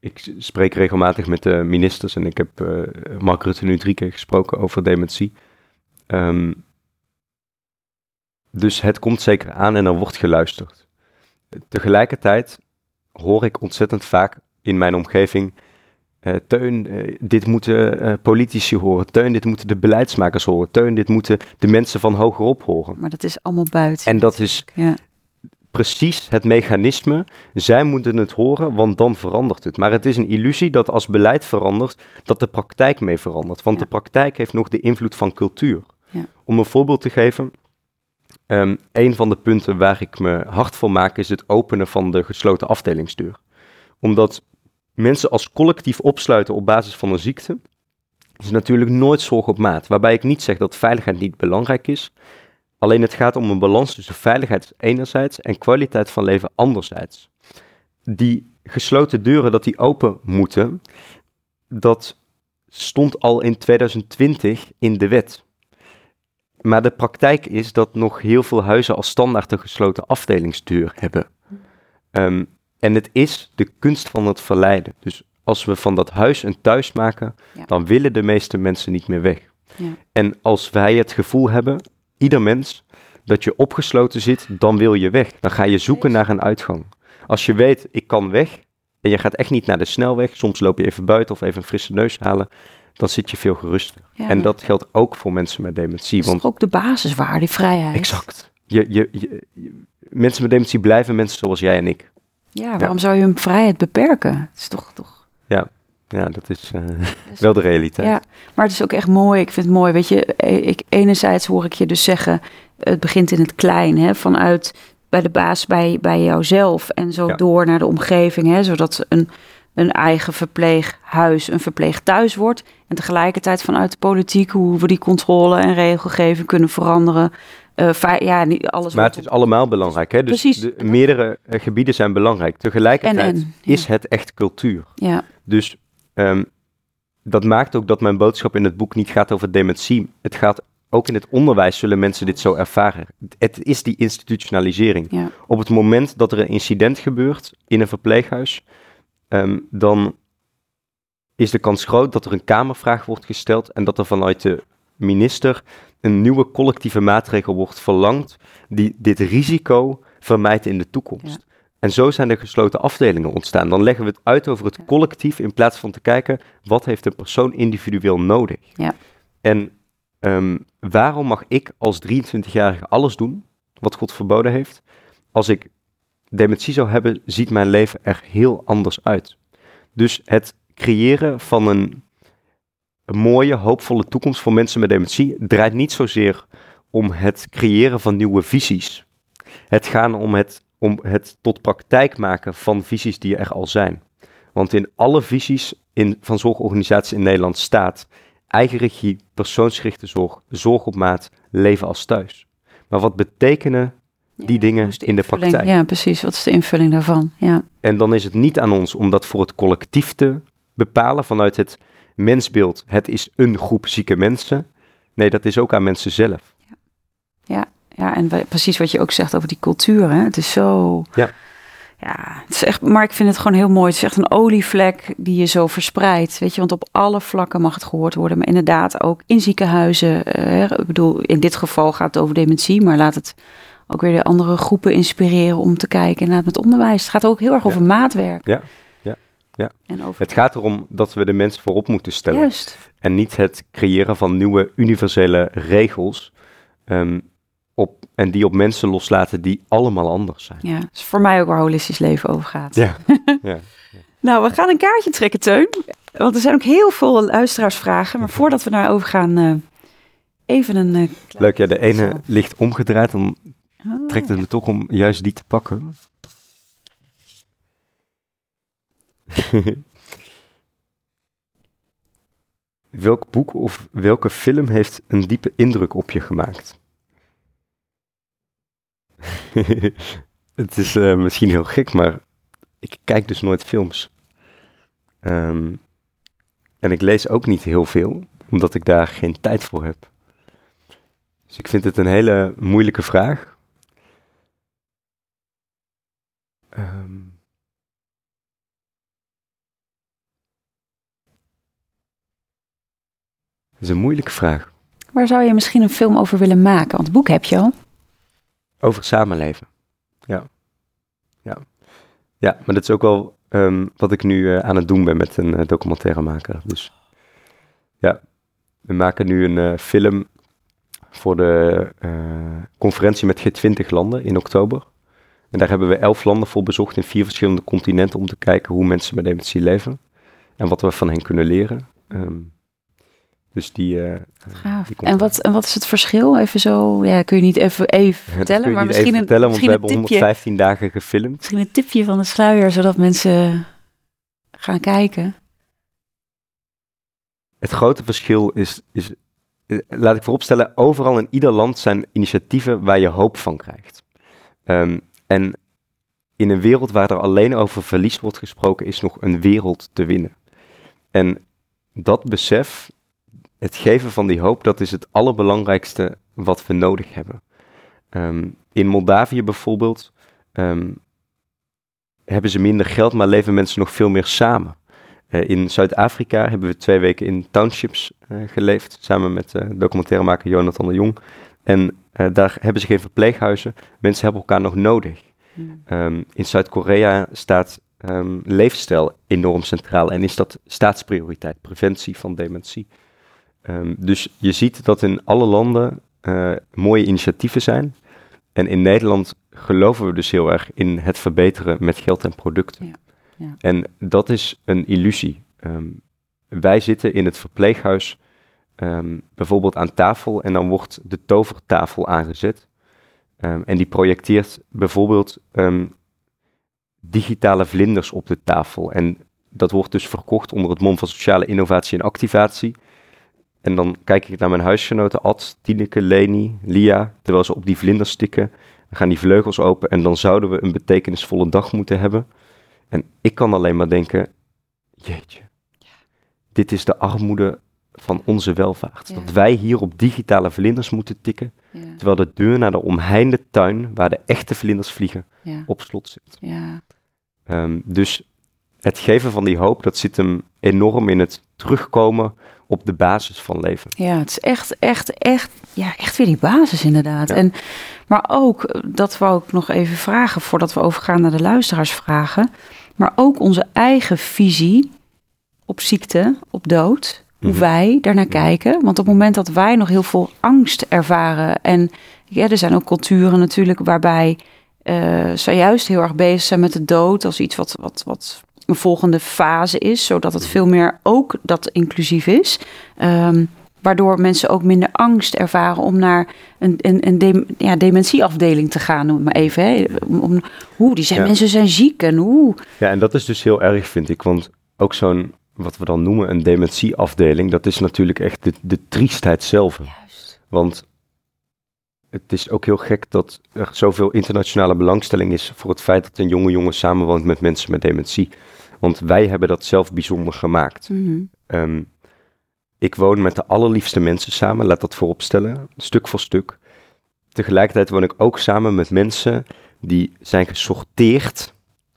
ik spreek regelmatig met de ministers. En ik heb eh, Mark Rutte nu drie keer gesproken over dementie. Ehm, dus het komt zeker aan en er wordt geluisterd. Tegelijkertijd hoor ik ontzettend vaak in mijn omgeving... eh, Teun, eh, dit moeten eh, politici horen. Teun, dit moeten de beleidsmakers horen. Teun, dit moeten de mensen van hogerop horen. Maar dat is allemaal buiten. En dat is Ja, precies het mechanisme. Zij moeten het horen, want dan verandert het. Maar het is een illusie dat als beleid verandert, dat de praktijk mee verandert. Want Ja. de praktijk heeft nog de invloed van cultuur. Ja. Om een voorbeeld te geven. ehm, een van de punten waar ik me hard voor maak is het openen van de gesloten afdelingsdeur. Omdat mensen als collectief opsluiten op basis van een ziekte, is natuurlijk nooit zorg op maat. Waarbij ik niet zeg dat veiligheid niet belangrijk is. Alleen het gaat om een balans tussen veiligheid enerzijds en kwaliteit van leven anderzijds. Die gesloten deuren, dat die open moeten, dat stond al in 2020 in de wet. maar de praktijk is dat nog heel veel huizen als standaard een gesloten afdelingsdeur hebben. Ehm, en het is de kunst van het verleiden. Dus als we van dat huis een thuis maken, Ja. dan willen de meeste mensen niet meer weg. Ja. En als wij het gevoel hebben, ieder mens, dat je opgesloten zit, dan wil je weg. Dan ga je zoeken naar een uitgang. Als je weet, ik kan weg, en je gaat echt niet naar de snelweg, soms loop je even buiten of even een frisse neus halen, dan zit je veel geruster. Ja, en dat geldt ook voor mensen met dementie. dat is Want ook de basiswaarde, die vrijheid. exact. Je, je- je- mensen met dementie blijven mensen zoals jij en ik. Ja, waarom zou je hun vrijheid beperken? Het is toch, toch Ja, dat is eh, wel de realiteit. Ja, maar het is ook echt mooi. Ik vind het mooi. Weet je, eh, ik, enerzijds hoor ik je dus zeggen, het begint in het klein, hè, vanuit bij de baas bij, bij jouzelf en zo Ja. door naar de omgeving, hè, zodat een, een eigen verpleeghuis een verpleegthuis wordt. En tegelijkertijd vanuit de politiek hoe we die controle en regelgeving kunnen veranderen. Eh, ja, niet alles Maar het is allemaal belangrijk. Hè? Dus Precies. de, meerdere eh, gebieden zijn belangrijk. Tegelijkertijd En, en, ja. is het echt cultuur. Ja, Dus ehm, dat maakt ook dat mijn boodschap in het boek niet gaat over dementie. Het gaat ook in het onderwijs zullen mensen dit zo ervaren. Het is die institutionalisering. ja, Op het moment dat er een incident gebeurt in een verpleeghuis, ehm, dan is de kans groot dat er een kamervraag wordt gesteld en dat er vanuit de minister een nieuwe collectieve maatregel wordt verlangd die dit risico vermijdt in de toekomst. Ja. En zo zijn er gesloten afdelingen ontstaan. Dan leggen we het uit over het collectief in plaats van te kijken wat heeft een persoon individueel nodig. Ja. En ehm, waarom mag ik als 23-jarige alles doen wat God verboden heeft? Als ik dementie zou hebben, ziet mijn leven er heel anders uit. Dus het creëren van een, een mooie, hoopvolle toekomst voor mensen met dementie draait niet zozeer om het creëren van nieuwe visies. Het gaat om het, om het tot praktijk maken van visies die er al zijn. Want in alle visies in, van zorgorganisaties in Nederland staat eigen regie, persoonsgerichte zorg, zorg op maat, leven als thuis. Maar wat betekenen die Ja, dingen in de praktijk? Ja, precies. Wat is de invulling daarvan? Ja, En dan is het niet aan ons om dat voor het collectief te bepalen vanuit het mensbeeld. Het is een groep zieke mensen. Nee, dat is ook aan mensen zelf. Ja, en wa- precies wat je ook zegt over die cultuur. Hè? Het is zo. Ja. Ja, het is echt. Maar ik vind het gewoon heel mooi. Het is echt een olievlek die je zo verspreidt. Weet je, want op alle vlakken mag het gehoord worden. Maar inderdaad ook in ziekenhuizen. eh, hè. ik bedoel, in dit geval gaat het over dementie. Maar laat het ook weer de andere groepen inspireren om te kijken. Inderdaad, met onderwijs. Het gaat ook heel erg Ja. over maatwerk. Ja, ja. En over. Het gaat erom dat we de mens voorop moeten stellen. Juist. En niet het creëren van nieuwe universele regels. ehm, op, en die op mensen loslaten die allemaal anders zijn. Ja, dat is voor mij ook waar holistisch leven over gaat. Ja, ja. Nou, we gaan een kaartje trekken, Teun. Want er zijn ook heel veel luisteraarsvragen. Maar voordat we daar over gaan, eh, even een... eh, Leuk, ja, de ene ligt omgedraaid, dan Oh, trekt het me toch om juist die te pakken. Welk boek of welke film heeft een diepe indruk op je gemaakt? het is eh, misschien heel gek, maar ik kijk dus nooit films. Ehm, en ik lees ook niet heel veel, omdat ik daar geen tijd voor heb. Dus ik vind het een hele moeilijke vraag. Ehm. Dat is een moeilijke vraag. Waar zou je misschien een film over willen maken? Want het boek heb je al. Over samenleven. Ja. Ja. Ja, maar dat is ook wel ehm, wat ik nu eh, aan het doen ben met een eh, documentairemaker. Dus ja, we maken nu een eh, film voor de conferentie met G20 landen in oktober. En daar hebben we elf landen voor bezocht in vier verschillende continenten om te kijken hoe mensen met dementie leven. En wat we van hen kunnen leren. Ehm, dus die, Gaaf. die komt En wat, en wat is het verschil? Even zo, ja, kun je niet even, even vertellen, maar misschien, even een, vertellen, want we hebben een tipje, 115 dagen gefilmd. misschien een tipje van de sluier, zodat mensen gaan kijken. Het grote verschil is, is eh, laat ik vooropstellen, overal in ieder land zijn initiatieven waar je hoop van krijgt. Ehm, en in een wereld waar er alleen over verlies wordt gesproken, is nog een wereld te winnen. En dat besef, het geven van die hoop, dat is het allerbelangrijkste wat we nodig hebben. Ehm, in Moldavië bijvoorbeeld ehm, hebben ze minder geld, maar leven mensen nog veel meer samen. Eh, in Zuid-Afrika hebben we twee weken in townships uh, geleefd, samen met uh, documentairemaker Jonathan de Jong. En daar hebben ze geen verpleeghuizen. Mensen hebben elkaar nog nodig. Hmm. Um, in Zuid-Korea staat leefstijl enorm centraal en is dat staatsprioriteit, preventie van dementie. Um, dus je ziet dat in alle landen mooie initiatieven zijn. En in Nederland geloven we dus heel erg in het verbeteren met geld en producten. Ja. Ja. En dat is een illusie. Um, wij zitten in het verpleeghuis um, bijvoorbeeld aan tafel en dan wordt de tovertafel aangezet. Um, en die projecteert bijvoorbeeld digitale vlinders op de tafel. En dat wordt dus verkocht onder het mom van sociale innovatie en activatie. En dan kijk ik naar mijn huisgenoten Ad, Tineke, Leni, Lia, terwijl ze op die vlinders stikken. Dan gaan die vleugels open en dan zouden we een betekenisvolle dag moeten hebben. En ik kan alleen maar denken, jeetje, dit is de armoede van onze welvaart. Dat wij hier op digitale vlinders moeten tikken, terwijl de deur naar de omheinde tuin, waar de echte vlinders vliegen, op slot zit. Um, dus het geven van die hoop, dat zit hem enorm in het terugkomen op de basis van leven. Ja, het is echt, echt, echt, ja, echt weer die basis inderdaad. En, maar ook, dat wou ik nog even vragen voordat we overgaan naar de luisteraarsvragen. Maar ook onze eigen visie op ziekte, op dood. Hoe mhm. wij daarnaar kijken. Want op het moment dat wij nog heel veel angst ervaren. En ja, er zijn ook culturen natuurlijk waarbij uh, ze juist heel erg bezig zijn met de dood als iets wat, wat, wat een volgende fase is, zodat het veel meer ook dat inclusief is. Ehm, waardoor mensen ook minder angst ervaren om naar een, een, een ja, dementieafdeling te gaan, noem maar even. Hè. Om, hoe, die zijn, mensen zijn ziek en hoe. Ja, en dat is dus heel erg, vind ik. Want ook zo'n, wat we dan noemen een dementieafdeling, dat is natuurlijk echt de, de triestheid zelf. Juist. Want het is ook heel gek dat er zoveel internationale belangstelling is voor het feit dat een jonge jongen samenwoont met mensen met dementie. Want wij hebben dat zelf bijzonder gemaakt. Mhm. Ehm, ik woon met de allerliefste mensen samen, laat dat vooropstellen, stuk voor stuk. Tegelijkertijd woon ik ook samen met mensen die zijn gesorteerd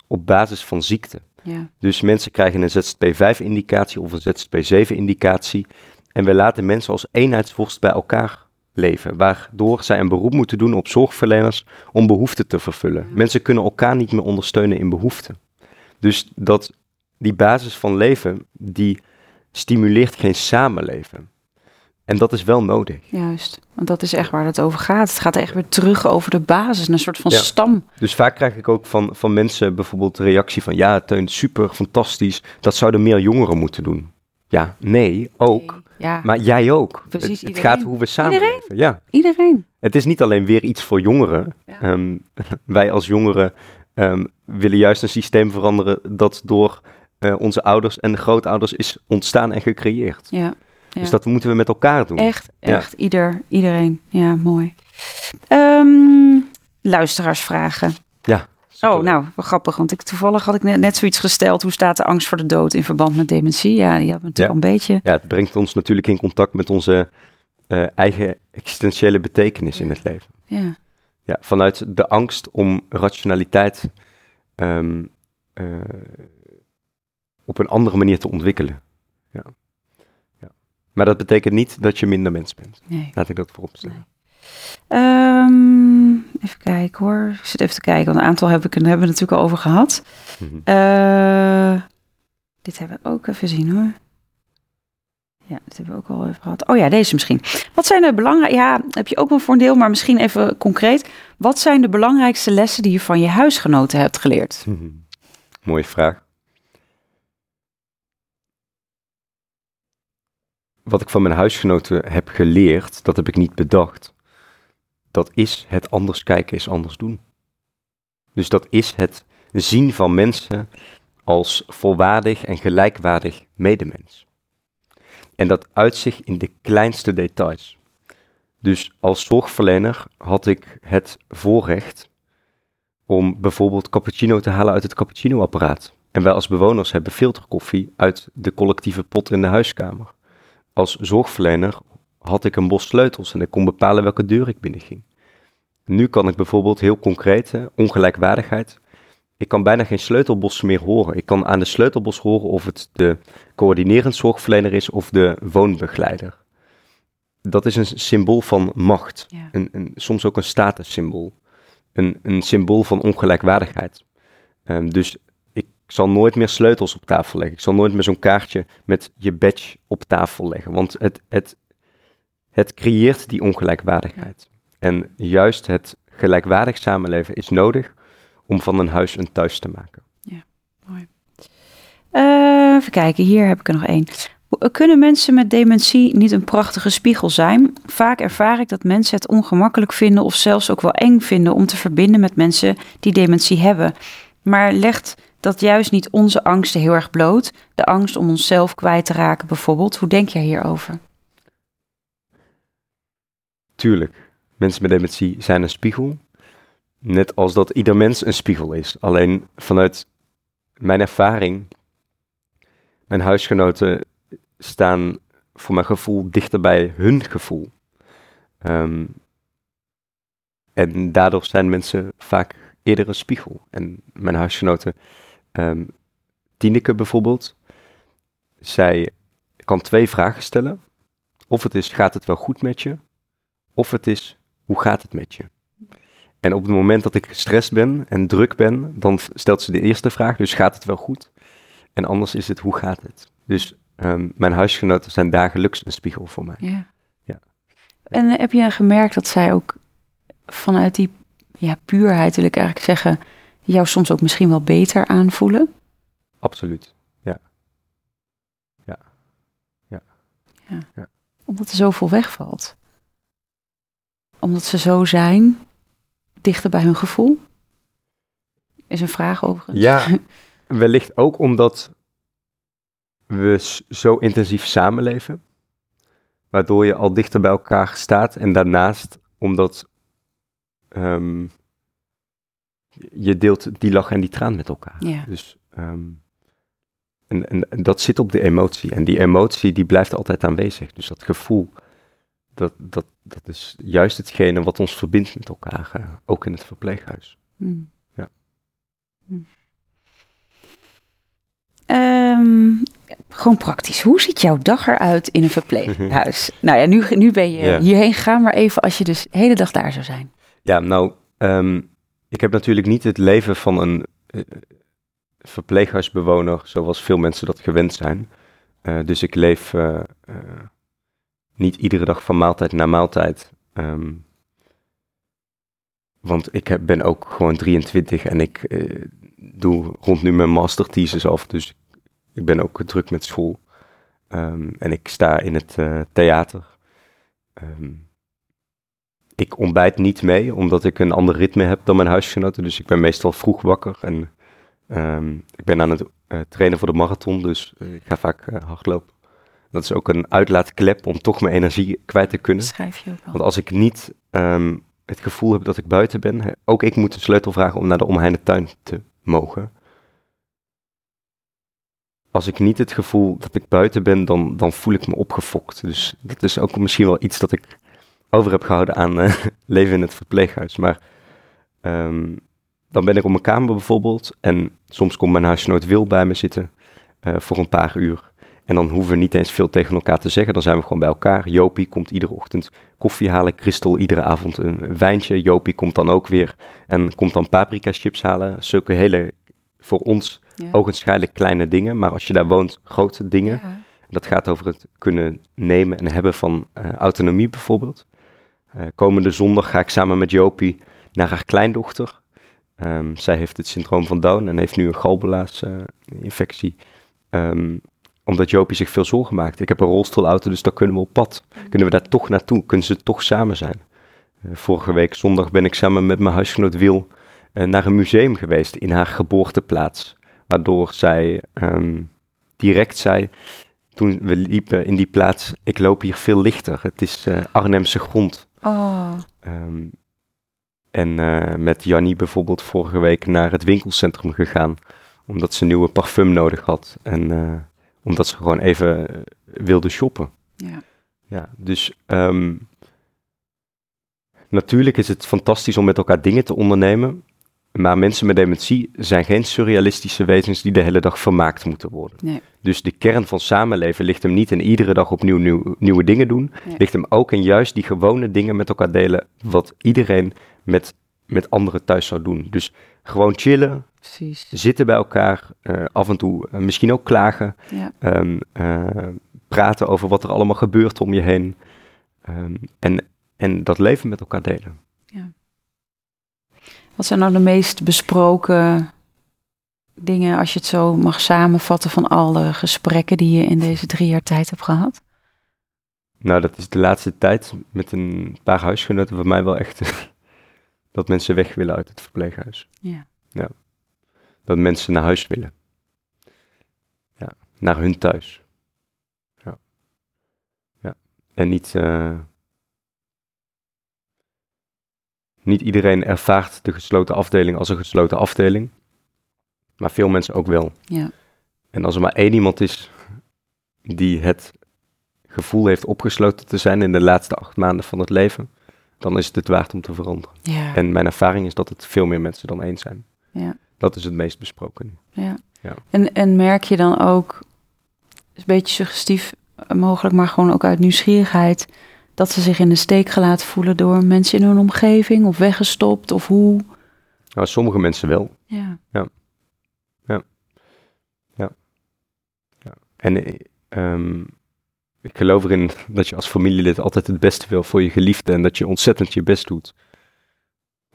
op basis van ziekte. Ja. Dus mensen krijgen een ZSP5-indicatie of een ZSP7-indicatie. En we laten mensen als eenheidsworst bij elkaar leven, waardoor zij een beroep moeten doen op zorgverleners om behoeften te vervullen. Mensen kunnen elkaar niet meer ondersteunen in behoeften. Dus dat, die basis van leven, die stimuleert geen samenleven. En dat is wel nodig. Juist, want dat is echt waar het over gaat. Het gaat echt weer terug over de basis, een soort van stam. Dus vaak krijg ik ook van, van mensen bijvoorbeeld de reactie van... ja, Teun, super, fantastisch, dat zouden meer jongeren moeten doen. Ja, nee, ook. ja. Maar jij ook. Precies, het, het gaat hoe we samenleven. Iedereen? Ja. Iedereen. Het is niet alleen weer iets voor jongeren. Ehm, wij als jongeren um, willen juist een systeem veranderen dat door uh, onze ouders en grootouders is ontstaan en gecreëerd. Ja, Dus dat moeten we met elkaar doen. Echt, echt. Ieder, iedereen. Ja, mooi. Um, luisteraarsvragen. Ja. Oh, nou, wat grappig, want ik, toevallig had ik net, net zoiets gesteld. Hoe staat de angst voor de dood in verband met dementie? Ja, die had natuurlijk een beetje... Ja, het brengt ons natuurlijk in contact met onze uh, eigen existentiële betekenis in het leven. Ja. Ja, vanuit de angst om rationaliteit um, uh, op een andere manier te ontwikkelen. Ja. ja. Maar dat betekent niet dat je minder mens bent. Nee. Laat ik dat voorop stellen. Um, even kijken hoor. Ik zit even te kijken, want een aantal heb ik, hebben we natuurlijk al over gehad. Mm -hmm. uh, dit hebben we ook even zien hoor. Ja, dat hebben we ook al even gehad. Oh ja, deze misschien. Wat zijn de belangrijke... Ja, heb je ook wel een deel, maar misschien even concreet. Wat zijn de belangrijkste lessen die je van je huisgenoten hebt geleerd? Mooie vraag. wat ik van mijn huisgenoten heb geleerd, dat heb ik niet bedacht. Dat is het anders kijken is anders doen. Dus dat is het zien van mensen als volwaardig en gelijkwaardig medemens. En dat uitzicht in de kleinste details. Dus als zorgverlener had ik het voorrecht om bijvoorbeeld cappuccino te halen uit het cappuccinoapparaat. En wij als bewoners hebben filterkoffie uit de collectieve pot in de huiskamer als zorgverlener had ik een bos sleutels en ik kon bepalen welke deur ik binnenging. Nu kan ik bijvoorbeeld heel concreet, hè, ongelijkwaardigheid. Ik kan bijna geen sleutelbos meer horen. Ik kan aan de sleutelbos horen of het de coördinerend zorgverlener is of de woonbegeleider. Dat is een symbool van macht. Ja. Een, een, soms ook een statussymbool. Een, een symbool van ongelijkwaardigheid. Ehm, dus ik zal nooit meer sleutels op tafel leggen. Ik zal nooit meer zo'n kaartje met je badge op tafel leggen. Want het, het, het creëert die ongelijkwaardigheid. En juist het gelijkwaardig samenleven is nodig om van een huis een thuis te maken. Eh, even kijken, hier heb ik er nog één. Kunnen mensen met dementie niet een prachtige spiegel zijn? Vaak ervaar ik dat mensen het ongemakkelijk vinden of zelfs ook wel eng vinden om te verbinden met mensen die dementie hebben. Maar legt dat juist niet onze angsten heel erg bloot? De angst om onszelf kwijt te raken bijvoorbeeld. Hoe denk jij hierover? Tuurlijk, mensen met dementie zijn een spiegel. Net als dat ieder mens een spiegel is. Alleen vanuit mijn ervaring, mijn huisgenoten staan voor mijn gevoel dichter bij hun gevoel. Ehm, en daardoor zijn mensen vaak eerder een spiegel. En mijn huisgenoten, um, Tineke bijvoorbeeld, zij kan twee vragen stellen. Of het is, gaat het wel goed met je? Of het is, hoe gaat het met je? En op het moment dat ik gestrest ben en druk ben, dan stelt ze de eerste vraag, dus gaat het wel goed? En anders is het, hoe gaat het? Dus um, mijn huisgenoten zijn dagelijks een spiegel voor mij. Ja. Ja. En heb je gemerkt dat zij ook vanuit die ja, puurheid, wil ik eigenlijk zeggen, jou soms ook misschien wel beter aanvoelen? Absoluut, ja. Ja. Ja. Ja. Ja. Omdat er zoveel wegvalt. Omdat ze zo zijn, dichter bij hun gevoel? Is een vraag overigens. Ja, wellicht ook omdat we zo intensief samenleven, waardoor je al dichter bij elkaar staat. En daarnaast omdat ehm, je deelt die lach en die traan met elkaar. Ja. Dus ehm, en, en, en dat zit op de emotie. En die emotie die blijft altijd aanwezig. Dus dat gevoel, dat, dat, dat is juist hetgene wat ons verbindt met elkaar, ook in het verpleeghuis. Hmm. Ja. Hmm. Ehm, gewoon praktisch. Hoe ziet jouw dag eruit in een verpleeghuis? nou ja, nu, nu ben je hierheen gegaan, maar even als je dus de hele dag daar zou zijn. Ja, nou, ehm, ik heb natuurlijk niet het leven van een eh, verpleeghuisbewoner zoals veel mensen dat gewend zijn. Eh, dus ik leef eh, niet iedere dag van maaltijd naar maaltijd. Ehm, want ik heb, ben ook gewoon 23 en ik eh, doe rond nu mijn masterthesis af. Dus ik ben ook druk met school. Ehm, en ik sta in het eh, theater. Ehm, ik ontbijt niet mee, omdat ik een ander ritme heb dan mijn huisgenoten. Dus ik ben meestal vroeg wakker en ik ben aan het eh, trainen voor de marathon, dus ik ga vaak hardlopen. Dat is ook een uitlaatklep om toch mijn energie kwijt te kunnen. Schrijf je ook al. Want als ik niet ehm, het gevoel heb dat ik buiten ben, hè, ook ik moet de sleutel vragen om naar de omheinde tuin te mogen. Als ik niet het gevoel dat ik buiten ben, dan, dan voel ik me opgefokt. Dus dat is ook misschien wel iets dat ik over heb gehouden aan eh, leven in het verpleeghuis. Maar ehm, dan ben ik op mijn kamer bijvoorbeeld en soms komt mijn huisgenoot Wil bij me zitten eh, voor een paar uur. En dan hoeven we niet eens veel tegen elkaar te zeggen. Dan zijn we gewoon bij elkaar. Jopie komt iedere ochtend koffie halen. Christel iedere avond een wijntje. Jopie komt dan ook weer en komt dan paprika chips halen. Zulke hele, voor ons Ja. ogenschijnlijk kleine dingen. Maar als je daar woont, grote dingen. Ja. Dat gaat over het kunnen nemen en hebben van eh, autonomie bijvoorbeeld. Eh, komende zondag ga ik samen met Jopie naar haar kleindochter. Ehm, zij heeft het syndroom van Down en heeft nu een galbelaasinfectie. Ehm, omdat Jopie zich veel zorgen maakt. Ik heb een rolstoelauto, dus daar kunnen we op pad. Kunnen we daar toch naartoe? Kunnen ze toch samen zijn? Eh, vorige week zondag ben ik samen met mijn huisgenoot Wil eh, naar een museum geweest in haar geboorteplaats. Waardoor zij ehm, direct zei, toen we liepen in die plaats, ik loop hier veel lichter. Het is eh, Arnhemse grond. Oh, Ehm, en met Jannie bijvoorbeeld vorige week naar het winkelcentrum gegaan. Omdat ze nieuwe parfum nodig had. En omdat ze gewoon even eh, wilde shoppen. ja. Ja, dus ehm, natuurlijk is het fantastisch om met elkaar dingen te ondernemen. Maar mensen met dementie zijn geen surrealistische wezens die de hele dag vermaakt moeten worden. Nee. Dus de kern van samenleven ligt hem niet in iedere dag opnieuw nieuw, nieuwe dingen doen. Nee. Ligt hem ook in juist die gewone dingen met elkaar delen. Wat iedereen met, met anderen thuis zou doen. Dus gewoon chillen, Precies. zitten bij elkaar. eh, af en toe eh, misschien ook klagen. Ja. ehm, eh, praten over wat er allemaal gebeurt om je heen. Ehm, en, en dat leven met elkaar delen. Wat zijn nou de meest besproken dingen, als je het zo mag samenvatten, van alle gesprekken die je in deze drie jaar tijd hebt gehad? Nou, dat is de laatste tijd met een paar huisgenoten van mij wel echt dat mensen weg willen uit het verpleeghuis. Ja. Dat mensen naar huis willen. Ja, naar hun thuis. Ja. Ja. En niet, eh, niet iedereen ervaart de gesloten afdeling als een gesloten afdeling. Maar veel mensen ook wel. Ja. En als er maar één iemand is die het gevoel heeft opgesloten te zijn in de laatste acht maanden van het leven, dan is het het waard om te veranderen. Ja. En mijn ervaring is dat het veel meer mensen dan één zijn. Ja. Dat is het meest besproken nu. ja. Ja. En, en merk je dan ook, is een beetje suggestief eh, mogelijk, maar gewoon ook uit nieuwsgierigheid, dat ze zich in de steek gelaten voelen door mensen in hun omgeving of weggestopt of hoe? Nou, sommige mensen wel. Ja. En eh, ehm, ik geloof erin dat je als familielid altijd het beste wil voor je geliefde en dat je ontzettend je best doet.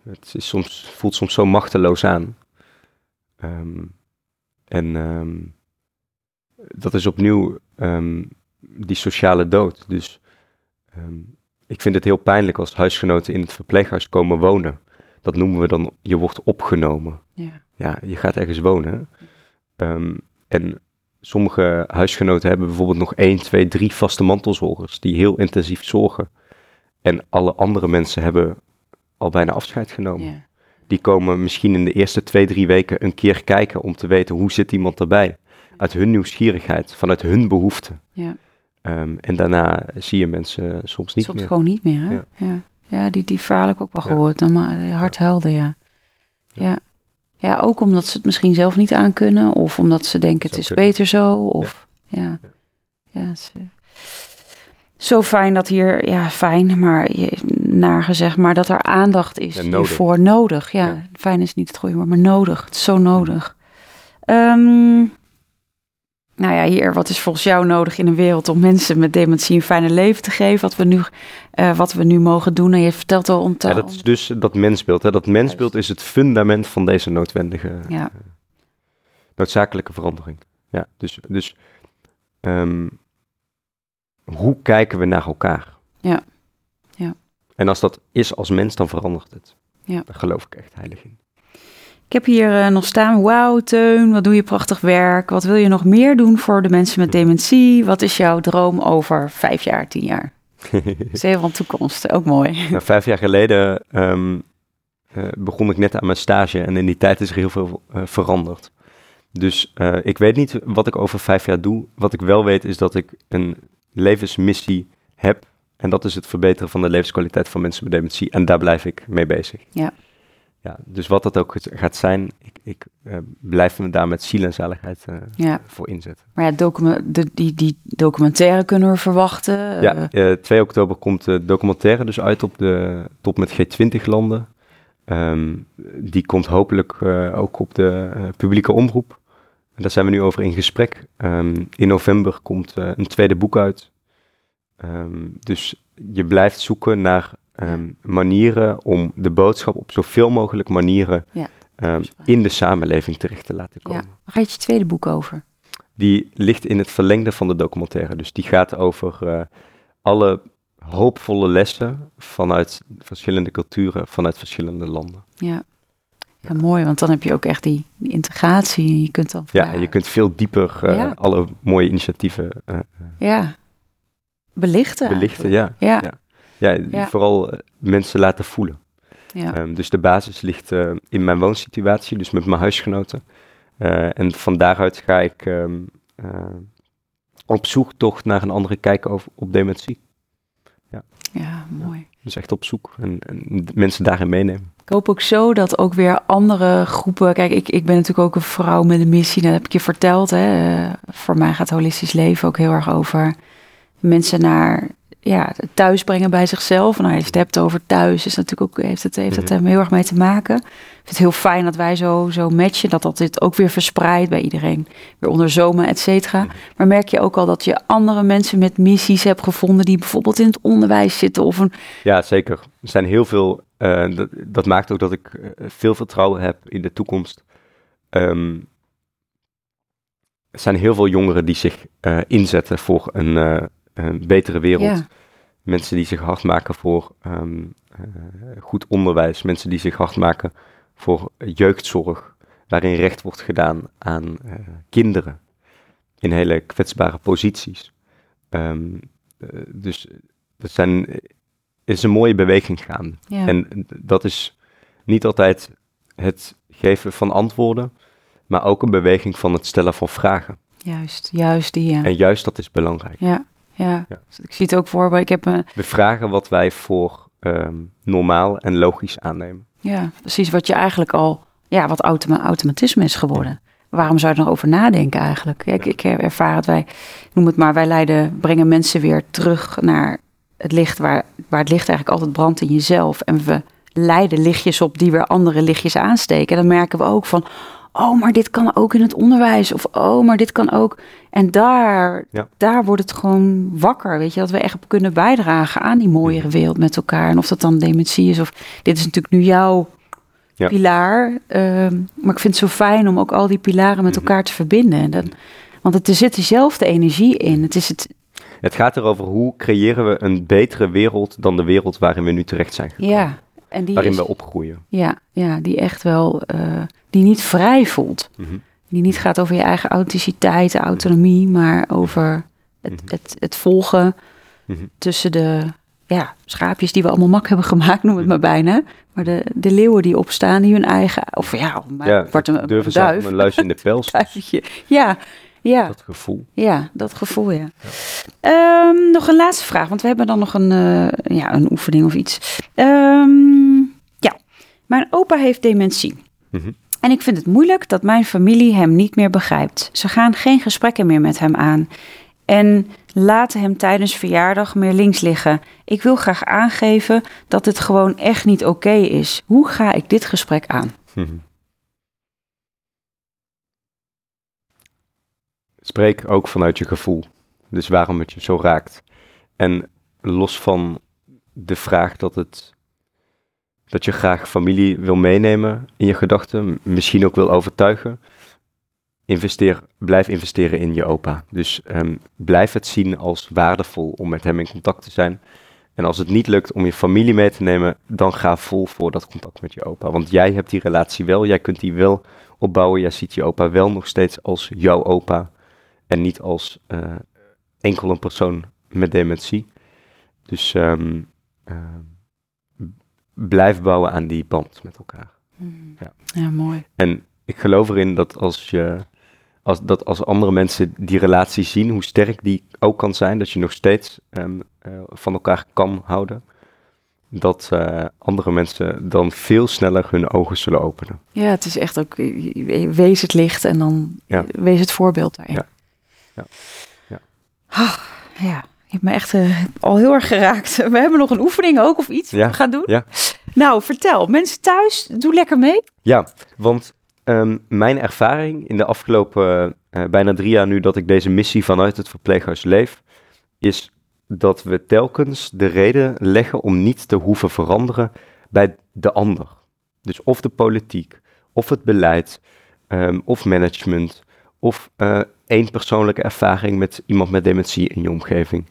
Het is soms, voelt soms zo machteloos aan. Ehm, en ehm, dat is opnieuw ehm, die sociale dood. Dus ik vind het heel pijnlijk als huisgenoten in het verpleeghuis komen wonen. Dat noemen we dan, je wordt opgenomen. Ja. Ja, je gaat ergens wonen. en sommige huisgenoten hebben bijvoorbeeld nog één, twee, drie vaste mantelzorgers die heel intensief zorgen. En alle andere mensen hebben al bijna afscheid genomen. Ja. Die komen misschien in de eerste twee, drie weken een keer kijken om te weten hoe zit iemand erbij. Uit hun nieuwsgierigheid, vanuit hun behoeften. ja. Ehm, en daarna zie je mensen soms niet Soms meer. gewoon niet meer, hè? Ja. Ja, ja. die, die verhaal heb ik ook wel Ja. gehoord. Dan maar hard huilde, ja. Ja. ja. Ja, ook omdat ze het misschien zelf niet aankunnen. Of omdat ze denken het is kunnen. beter zo. Of ja. Ja, is, eh, zo fijn dat hier, ja, fijn, maar je, naar gezegd, maar dat er aandacht is nodig. hiervoor nodig. Ja, Ja. fijn is niet het goede woord, maar nodig. Het is zo nodig. Ehm, nou ja, hier, wat is volgens jou nodig in een wereld om mensen met dementie een fijne leven te geven? Wat we nu, eh, wat we nu mogen doen. En je vertelt al om te. Ja, dat is dus dat mensbeeld. Hè. Dat mensbeeld is het fundament van deze noodwendige, Ja. noodzakelijke verandering. Ja, dus, dus ehm, hoe kijken we naar elkaar? Ja. Ja. En als dat is als mens, dan verandert het. Ja. Daar geloof ik echt heilig in. Ik heb hier eh, nog staan, wauw Teun, wat doe je prachtig werk. Wat wil je nog meer doen voor de mensen met dementie? Wat is jouw droom over vijf jaar, tien jaar? Zeer van toekomst, ook mooi. Nou, vijf jaar geleden ehm, eh, begon ik net aan mijn stage en in die tijd is er heel veel eh, veranderd. Dus ik weet niet wat ik over vijf jaar doe. Wat ik wel weet is dat ik een levensmissie heb. En dat is het verbeteren van de levenskwaliteit van mensen met dementie. En daar blijf ik mee bezig. Ja. ja dus wat dat ook gaat zijn, ik, ik eh, blijf me daar met ziel en zaligheid eh, Ja, voor inzetten. maar ja, de, die, die documentaire kunnen we verwachten. Ja, Eh, eh, 2 oktober komt de documentaire dus uit op de top met G20-landen. Ehm, die komt hopelijk ook op de publieke omroep. En daar zijn we nu over in gesprek. Ehm, in november komt eh, een tweede boek uit. Ehm, dus je blijft zoeken naar ehm, manieren om de boodschap op zoveel mogelijk manieren Ja. in de samenleving terecht te laten ja. komen. Waar gaat je tweede boek over? Die ligt in het verlengde van de documentaire. Dus die gaat over eh, alle hoopvolle lessen vanuit verschillende culturen, vanuit verschillende landen. Ja. Ja, mooi, want dan heb je ook echt die, die integratie. Je kunt dan Ja, en je kunt veel dieper eh, Ja. alle mooie initiatieven eh, ja, belichten. belichten. Ja. Ja, Ja. Vooral eh, mensen laten voelen. ja. Ehm, dus de basis ligt eh, in mijn woonsituatie, dus met mijn huisgenoten. Eh, en van daaruit ga ik eh, op zoek toch naar een andere kijk over, op dementie. Ja, ja mooi. Dus echt op zoek en, en mensen daarin meenemen. Ik hoop ook zo dat ook weer andere groepen. Kijk, ik, ik ben natuurlijk ook een vrouw met een missie. Dat heb ik je verteld. Hè. Uh, voor mij gaat holistisch leven ook heel erg over mensen naar ja, thuis brengen bij zichzelf. Nou, als je het hebt over thuis, is natuurlijk ook, heeft het, heeft het mm heel erg mee te maken. Ik vind het heel fijn dat wij zo, zo matchen, dat dat dit ook weer verspreidt bij iedereen. Weer onderzomen, et cetera. Mhm. Maar merk je ook al dat je andere mensen met missies hebt gevonden die bijvoorbeeld in het onderwijs zitten of een... Ja, zeker. Er zijn heel veel, uh, dat, dat, maakt ook dat ik eh, veel vertrouwen heb in de toekomst. Um, er zijn heel veel jongeren die zich uh, inzetten voor een een betere wereld. Mensen die zich hard maken voor ehm, eh, goed onderwijs. Mensen die zich hard maken voor jeugdzorg. Waarin recht wordt gedaan aan uh, kinderen. In hele kwetsbare posities. Um, dus dat zijn, is een mooie beweging gaan. En dat is niet altijd het geven van antwoorden, maar ook een beweging van het stellen van vragen. Juist, juist die. Ja. En juist dat is belangrijk. Ja, ja. Dus ik zie het ook voor, maar ik heb... We vragen wat wij voor ehm, normaal en logisch aannemen. Ja, precies wat je eigenlijk al... Ja, wat automa automatisme is geworden. Waarom zou je er nog over nadenken eigenlijk? ik, ik ervaar het, wij, noem het maar, wij leiden, brengen mensen weer terug naar het licht waar, waar het licht eigenlijk altijd brandt in jezelf. En we leiden lichtjes op die weer andere lichtjes aansteken. Dan merken we ook van, oh, maar dit kan ook in het onderwijs. Of oh, maar dit kan ook. En daar, daar wordt het gewoon wakker. Weet je, dat we echt kunnen bijdragen aan die mooiere mhm. wereld met elkaar. En of dat dan dementie is of dit is natuurlijk nu jouw pilaar. Ehm, maar ik vind het zo fijn om ook al die pilaren met mhm. elkaar te verbinden. Dat, want het, er zit dezelfde energie in. Het is het. Het gaat erover hoe creëren we een betere wereld dan de wereld waarin we nu terecht zijn gekomen. Ja, en die waarin we opgroeien. Ja, ja, die echt wel, uh, die niet vrij voelt. Mhm. Die niet gaat over je eigen authenticiteit, autonomie, maar over het, mhm. het, het volgen mhm. tussen de ja, schaapjes die we allemaal mak hebben gemaakt, noem het maar bijna. Maar de, de leeuwen die opstaan, die hun eigen, of ja, maar, ja wordt een, durven duif. een luis in de pels. ja, ja. Dat gevoel. Ja, dat gevoel, ja. Ehm, nog een laatste vraag, want we hebben dan nog een, uh, ja, een oefening of iets. Um, mijn opa heeft dementie. Mhm. En ik vind het moeilijk dat mijn familie hem niet meer begrijpt. Ze gaan geen gesprekken meer met hem aan. En laten hem tijdens verjaardag meer links liggen. Ik wil graag aangeven dat het gewoon echt niet oké is. Hoe ga ik dit gesprek aan? Mhm. Spreek ook vanuit je gevoel. Dus waarom het je zo raakt. En los van de vraag dat, het, dat je graag familie wil meenemen in je gedachten, misschien ook wil overtuigen, investeer, blijf investeren in je opa. Dus um, blijf het zien als waardevol om met hem in contact te zijn. En als het niet lukt om je familie mee te nemen, dan ga vol voor dat contact met je opa. Want jij hebt die relatie wel, jij kunt die wel opbouwen. Jij ziet je opa wel nog steeds als jouw opa. En niet als uh, enkel een persoon met dementie. Dus um, uh, blijf bouwen aan die band met elkaar. Mm. Ja. ja, mooi. En ik geloof erin dat als je als, dat als andere mensen die relatie zien, hoe sterk die ook kan zijn, dat je nog steeds um, uh, van elkaar kan houden, dat uh, andere mensen dan veel sneller hun ogen zullen openen. Ja, het is echt ook, wees het licht en dan ja. wees het voorbeeld daarin. Ja. Ja. Ja. Oh, ja. Je hebt me echt uh, al heel erg geraakt. We hebben nog een oefening ook of iets ja. we gaan doen. Ja. Nou, vertel. Mensen thuis, doe lekker mee. Ja, want um, mijn ervaring in de afgelopen uh, bijna drie jaar nu dat ik deze missie vanuit het verpleeghuis leef, is dat we telkens de reden leggen om niet te hoeven veranderen bij de ander. Dus of de politiek, of het beleid, um, of management, of uh, één persoonlijke ervaring met iemand met dementie in je omgeving.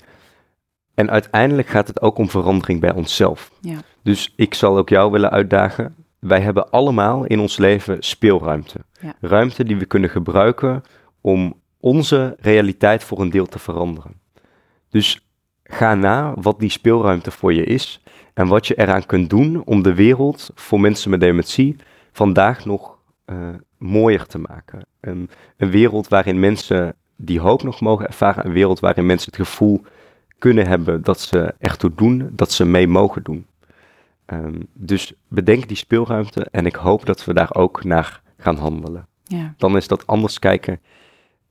En uiteindelijk gaat het ook om verandering bij onszelf. Ja. Dus ik zal ook jou willen uitdagen. Wij hebben allemaal in ons leven speelruimte. Ja. Ruimte die we kunnen gebruiken om onze realiteit voor een deel te veranderen. Dus ga na wat die speelruimte voor je is en wat je eraan kunt doen om de wereld voor mensen met dementie vandaag nog uh, mooier te maken. Een, een wereld waarin mensen die hoop nog mogen ervaren, een wereld waarin mensen het gevoel kunnen hebben dat ze ertoe doen, dat ze mee mogen doen. Ehm, dus bedenk die speelruimte en ik hoop dat we daar ook naar gaan handelen. Ja, Dan is dat anders kijken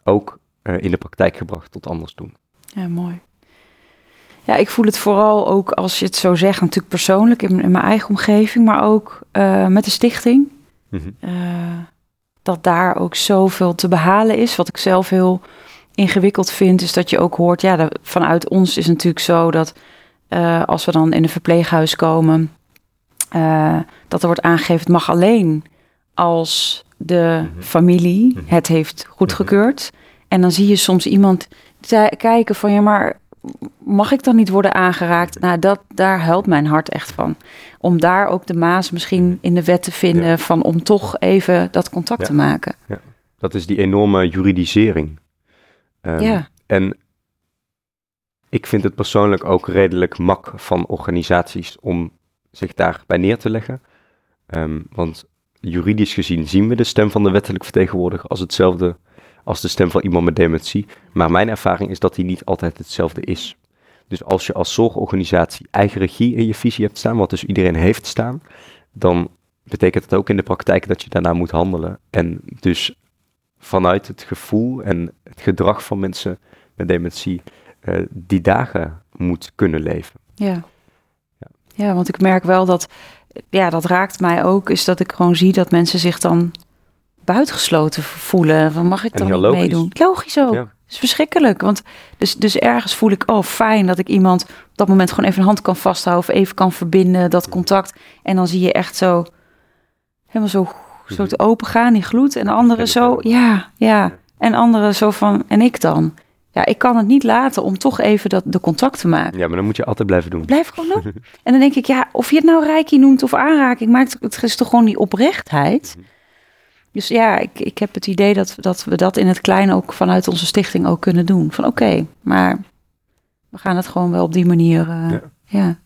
ook eh, in de praktijk gebracht tot anders doen. ja, mooi. Ja, ik voel het vooral ook als je het zo zegt, natuurlijk persoonlijk in, in mijn eigen omgeving, maar ook eh, met de stichting. Mhm. eh, dat daar ook zoveel te behalen is. Wat ik zelf heel ingewikkeld vind, is dat je ook hoort, ja, vanuit ons is natuurlijk zo dat eh, als we dan in een verpleeghuis komen, eh, dat er wordt aangegeven, het mag alleen als de Mhm. familie Mhm. het heeft goedgekeurd. En dan zie je soms iemand kijken van, ja, maar mag ik dan niet worden aangeraakt? Nou, dat, daar helpt mijn hart echt van. Om daar ook de maas misschien in de wet te vinden Ja. van om toch even dat contact Ja. te maken. Dat is die enorme juridisering. Ehm, Ja. En ik vind het persoonlijk ook redelijk mak van organisaties om zich daarbij neer te leggen. Ehm, want juridisch gezien zien we de stem van de wettelijk vertegenwoordiger als hetzelfde als de stem van iemand met dementie. Maar mijn ervaring is dat die niet altijd hetzelfde is. Dus als je als zorgorganisatie eigen regie in je visie hebt staan, wat dus iedereen heeft staan, dan betekent dat ook in de praktijk dat je daarna moet handelen. En dus vanuit het gevoel en het gedrag van mensen met dementie eh, die dagen moet kunnen leven. Ja. Ja. ja, want ik merk wel dat, ja, dat raakt mij ook, is dat ik gewoon zie dat mensen zich dan buitengesloten voelen. Van mag ik dan niet logisch. meedoen? Logisch ook. Ja. Het is verschrikkelijk. Want dus, dus ergens voel ik, oh fijn dat ik iemand op dat moment gewoon even een hand kan vasthouden of even kan verbinden, dat contact. En dan zie je echt zo, helemaal zo, zo te open gaan, die gloed. En de andere En zo, ja, ja. En anderen zo van, en ik dan? Ja, ik kan het niet laten om toch even dat, de contact te maken. Ja, maar dan moet je altijd blijven doen. Blijf gewoon doen. En dan denk ik, ja, of je het nou reiki noemt of aanraking, maakt het is toch gewoon die oprechtheid. Mhm. Dus ja, ik, ik heb het idee dat, dat we dat in het klein ook vanuit onze stichting ook kunnen doen. Van oké, maar we gaan het gewoon wel op die manier. eh, Ja. ja.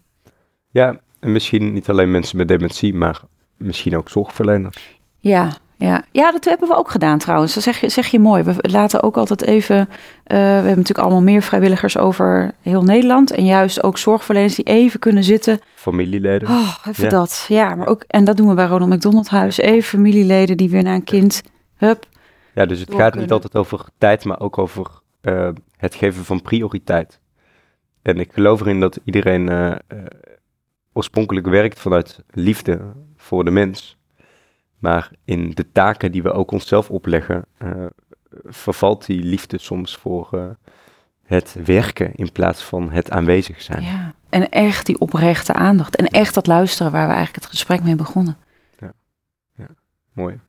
Ja, en misschien niet alleen mensen met dementie, maar misschien ook zorgverleners. Ja, ja. ja, dat hebben we ook gedaan trouwens. Dat zeg je, zeg je mooi. We laten ook altijd even. eh, we hebben natuurlijk allemaal meer vrijwilligers over heel Nederland. En juist ook zorgverleners die even kunnen zitten. Familieleden. Oh, even Ja. dat. Ja, maar ook. En dat doen we bij Ronald McDonald Huis. Even familieleden die weer naar een kind. Hup. Ja, dus het gaat kunnen. niet altijd over tijd, maar ook over eh, het geven van prioriteit. En ik geloof erin dat iedereen eh, oorspronkelijk werkt vanuit liefde voor de mens. Maar in de taken die we ook onszelf opleggen, eh, vervalt die liefde soms voor eh, het werken in plaats van het aanwezig zijn. Ja. En echt die oprechte aandacht. En echt dat luisteren waar we eigenlijk het gesprek mee begonnen. Mooi.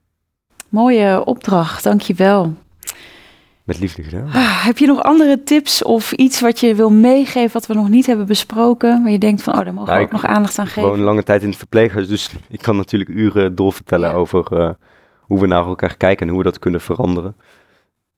Mooie opdracht, dankjewel. Met liefde gedaan. Ah, heb je nog andere tips of iets wat je wil meegeven wat we nog niet hebben besproken? Waar je denkt van, oh, daar mogen Nou, we ook ik- nog aandacht aan Ik woon geven. lange tijd in het verpleeghuis, dus ik kan natuurlijk uren doorvertellen Ja. over eh, hoe we naar elkaar kijken en hoe we dat kunnen veranderen.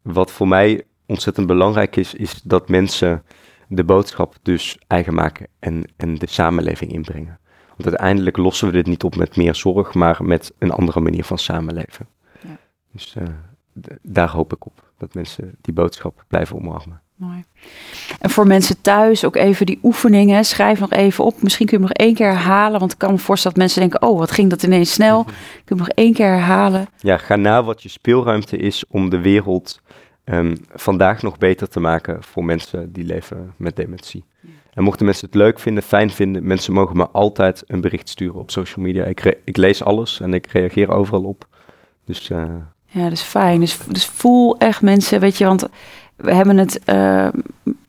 Wat voor mij ontzettend belangrijk is, is dat mensen de boodschap dus eigen maken en, en de samenleving inbrengen. Want uiteindelijk lossen we dit niet op met meer zorg, maar met een andere manier van samenleven. Ja. Dus eh, daar hoop ik op, dat mensen die boodschap blijven omarmen. Mooi. En voor mensen thuis ook even die oefeningen. Schrijf nog even op. Misschien kun je hem nog één keer herhalen. Want ik kan me voorstellen dat mensen denken: oh, wat ging dat ineens snel. Kun je hem nog één keer herhalen? Ja, ga na wat je speelruimte is om de wereld ehm, vandaag nog beter te maken voor mensen die leven met dementie. En mochten mensen het leuk vinden, fijn vinden, mensen mogen me altijd een bericht sturen op social media. Ik, ik lees alles en ik reageer overal op. Dus eh, Ja, dat is fijn. Dus, dus voel echt mensen, weet je, want we hebben het. eh,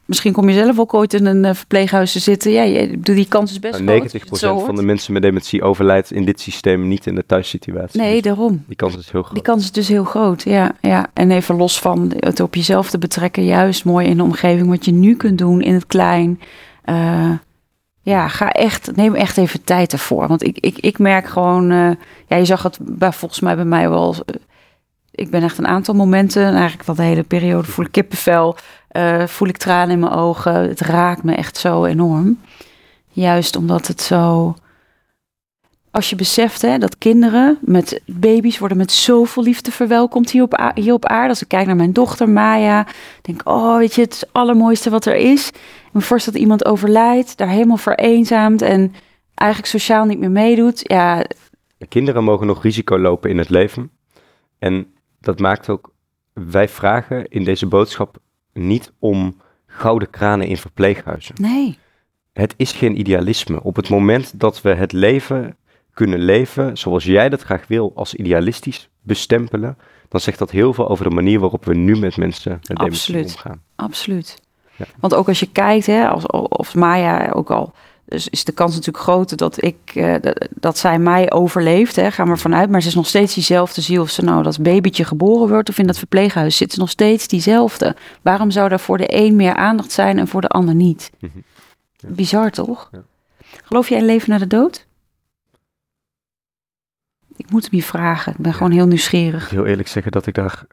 misschien kom je zelf ook ooit in een eh, verpleeghuis te zitten. Ja, je, die kans is best groot. als je 90% het zo van hoort. de mensen met dementie overlijdt in dit systeem niet in de thuissituatie. Nee, Dus daarom. die kans is heel groot. Die kans is dus heel groot, ja, ja. En even los van het op jezelf te betrekken, juist mooi in de omgeving, wat je nu kunt doen in het klein. Eh, ja, ga echt, neem echt even tijd ervoor. Want ik, ik, ik merk gewoon, ja, je zag het bij, volgens mij bij mij wel. Ik ben echt een aantal momenten, en eigenlijk wel de hele periode, voel ik kippenvel, eh, voel ik tranen in mijn ogen. Het raakt me echt zo enorm. Juist omdat het zo als je beseft hè, dat kinderen met baby's worden met zoveel liefde verwelkomd hier op, hier op aarde. Als ik kijk naar mijn dochter Maya, denk oh, weet je, het is het allermooiste wat er is. me voorstel dat iemand overlijdt, daar helemaal vereenzaamt en eigenlijk sociaal niet meer meedoet. Ja, Kinderen mogen nog risico lopen in het leven. En dat maakt ook, wij vragen in deze boodschap niet om gouden kranen in verpleeghuizen. nee. Het is geen idealisme. Op het moment dat we het leven kunnen leven zoals jij dat graag wil, als idealistisch bestempelen, dan zegt dat heel veel over de manier waarop we nu met mensen met Absoluut. omgaan. Absoluut. Ja. Want ook als je kijkt, hè, als, of Maya ook al, dus is de kans natuurlijk groter dat ik, eh, dat, zij mij overleeft. Hè, ga maar vanuit. Maar ze is nog steeds diezelfde ziel. Of ze nou dat babytje geboren wordt of in dat verpleeghuis zit, ze nog steeds diezelfde. Waarom zou daar voor de een meer aandacht zijn en voor de ander niet? Mhm. Ja. Bizar toch? Ja. Geloof jij in leven na de dood? Ik moet hem je vragen. Ik ben gewoon heel Ik nieuwsgierig. moet heel eerlijk zeggen dat ik daar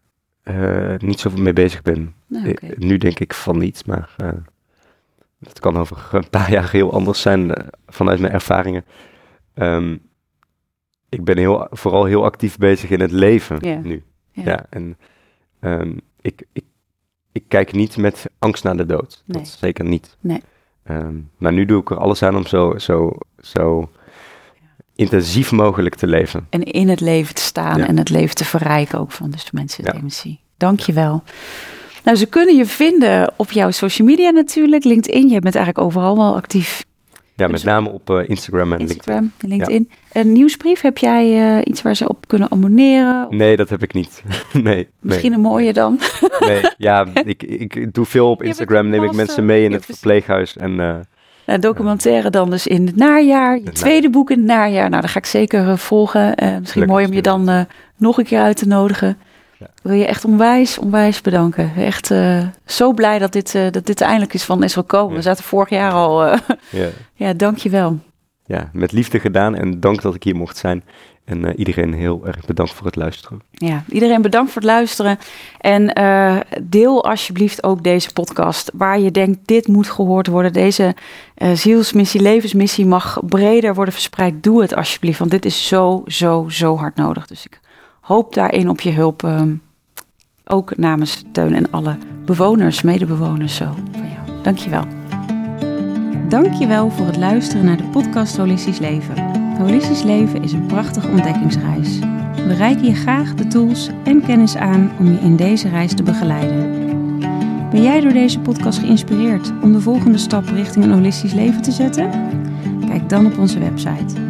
eh, niet zoveel mee bezig ben. Nou. Eh, Nu denk ik van niet, maar het kan over een paar jaar heel anders zijn eh, vanuit mijn ervaringen. Ehm, ik ben heel, vooral heel actief bezig in het leven nu. Ja. Ja. en ehm, ik, ik, ik kijk niet met angst naar de dood. Nee. Dat zeker niet. Nee. Ehm, maar nu doe ik er alles aan om zo, zo, zo intensief mogelijk te leven. En in het leven te staan Ja. en het leven te verrijken ook van dus de mensen met Ja. dementie. Dank je wel. Nou, ze kunnen je vinden op jouw social media natuurlijk. LinkedIn, je bent eigenlijk overal wel actief. Ja, met name op eh, Instagram en LinkedIn. Instagram, LinkedIn. Een nieuwsbrief, heb jij eh, iets waar ze op kunnen abonneren? Nee, dat heb ik niet. nee, Misschien een mooie dan. nee, nee. Ja, ik, ik doe veel op Instagram. Neem ik mensen mee in het verpleeghuis. En eh, Nou, documentaire dan dus in het najaar. Je Het tweede boek in het najaar. Nou, dat ga ik zeker volgen. Misschien Gelukkig mooi om je dan nog een keer uit te nodigen. Ja. Wil je echt onwijs, onwijs bedanken. Echt eh, zo blij dat dit, eh, dat dit eindelijk is van. Ja. We zaten vorig jaar al. eh, ja, ja, dank je wel. ja, met liefde gedaan. En dank dat ik hier mocht zijn. En iedereen heel erg bedankt voor het luisteren. Ja, iedereen bedankt voor het luisteren. En deel alsjeblieft ook deze podcast. Waar je denkt, dit moet gehoord worden. Deze zielsmissie, levensmissie mag breder worden verspreid. Doe het alsjeblieft, want dit is zo, zo, zo hard nodig. Dus ik hoop daarin op je hulp. ehm, ook namens Teun en alle bewoners, medebewoners zo van jou. Dankjewel. Dankjewel voor het luisteren naar de podcast Holistisch Leven. Holistisch Leven is een prachtige ontdekkingsreis. We reiken je graag de tools en kennis aan om je in deze reis te begeleiden. Ben jij door deze podcast geïnspireerd om de volgende stap richting een holistisch leven te zetten? Kijk dan op onze website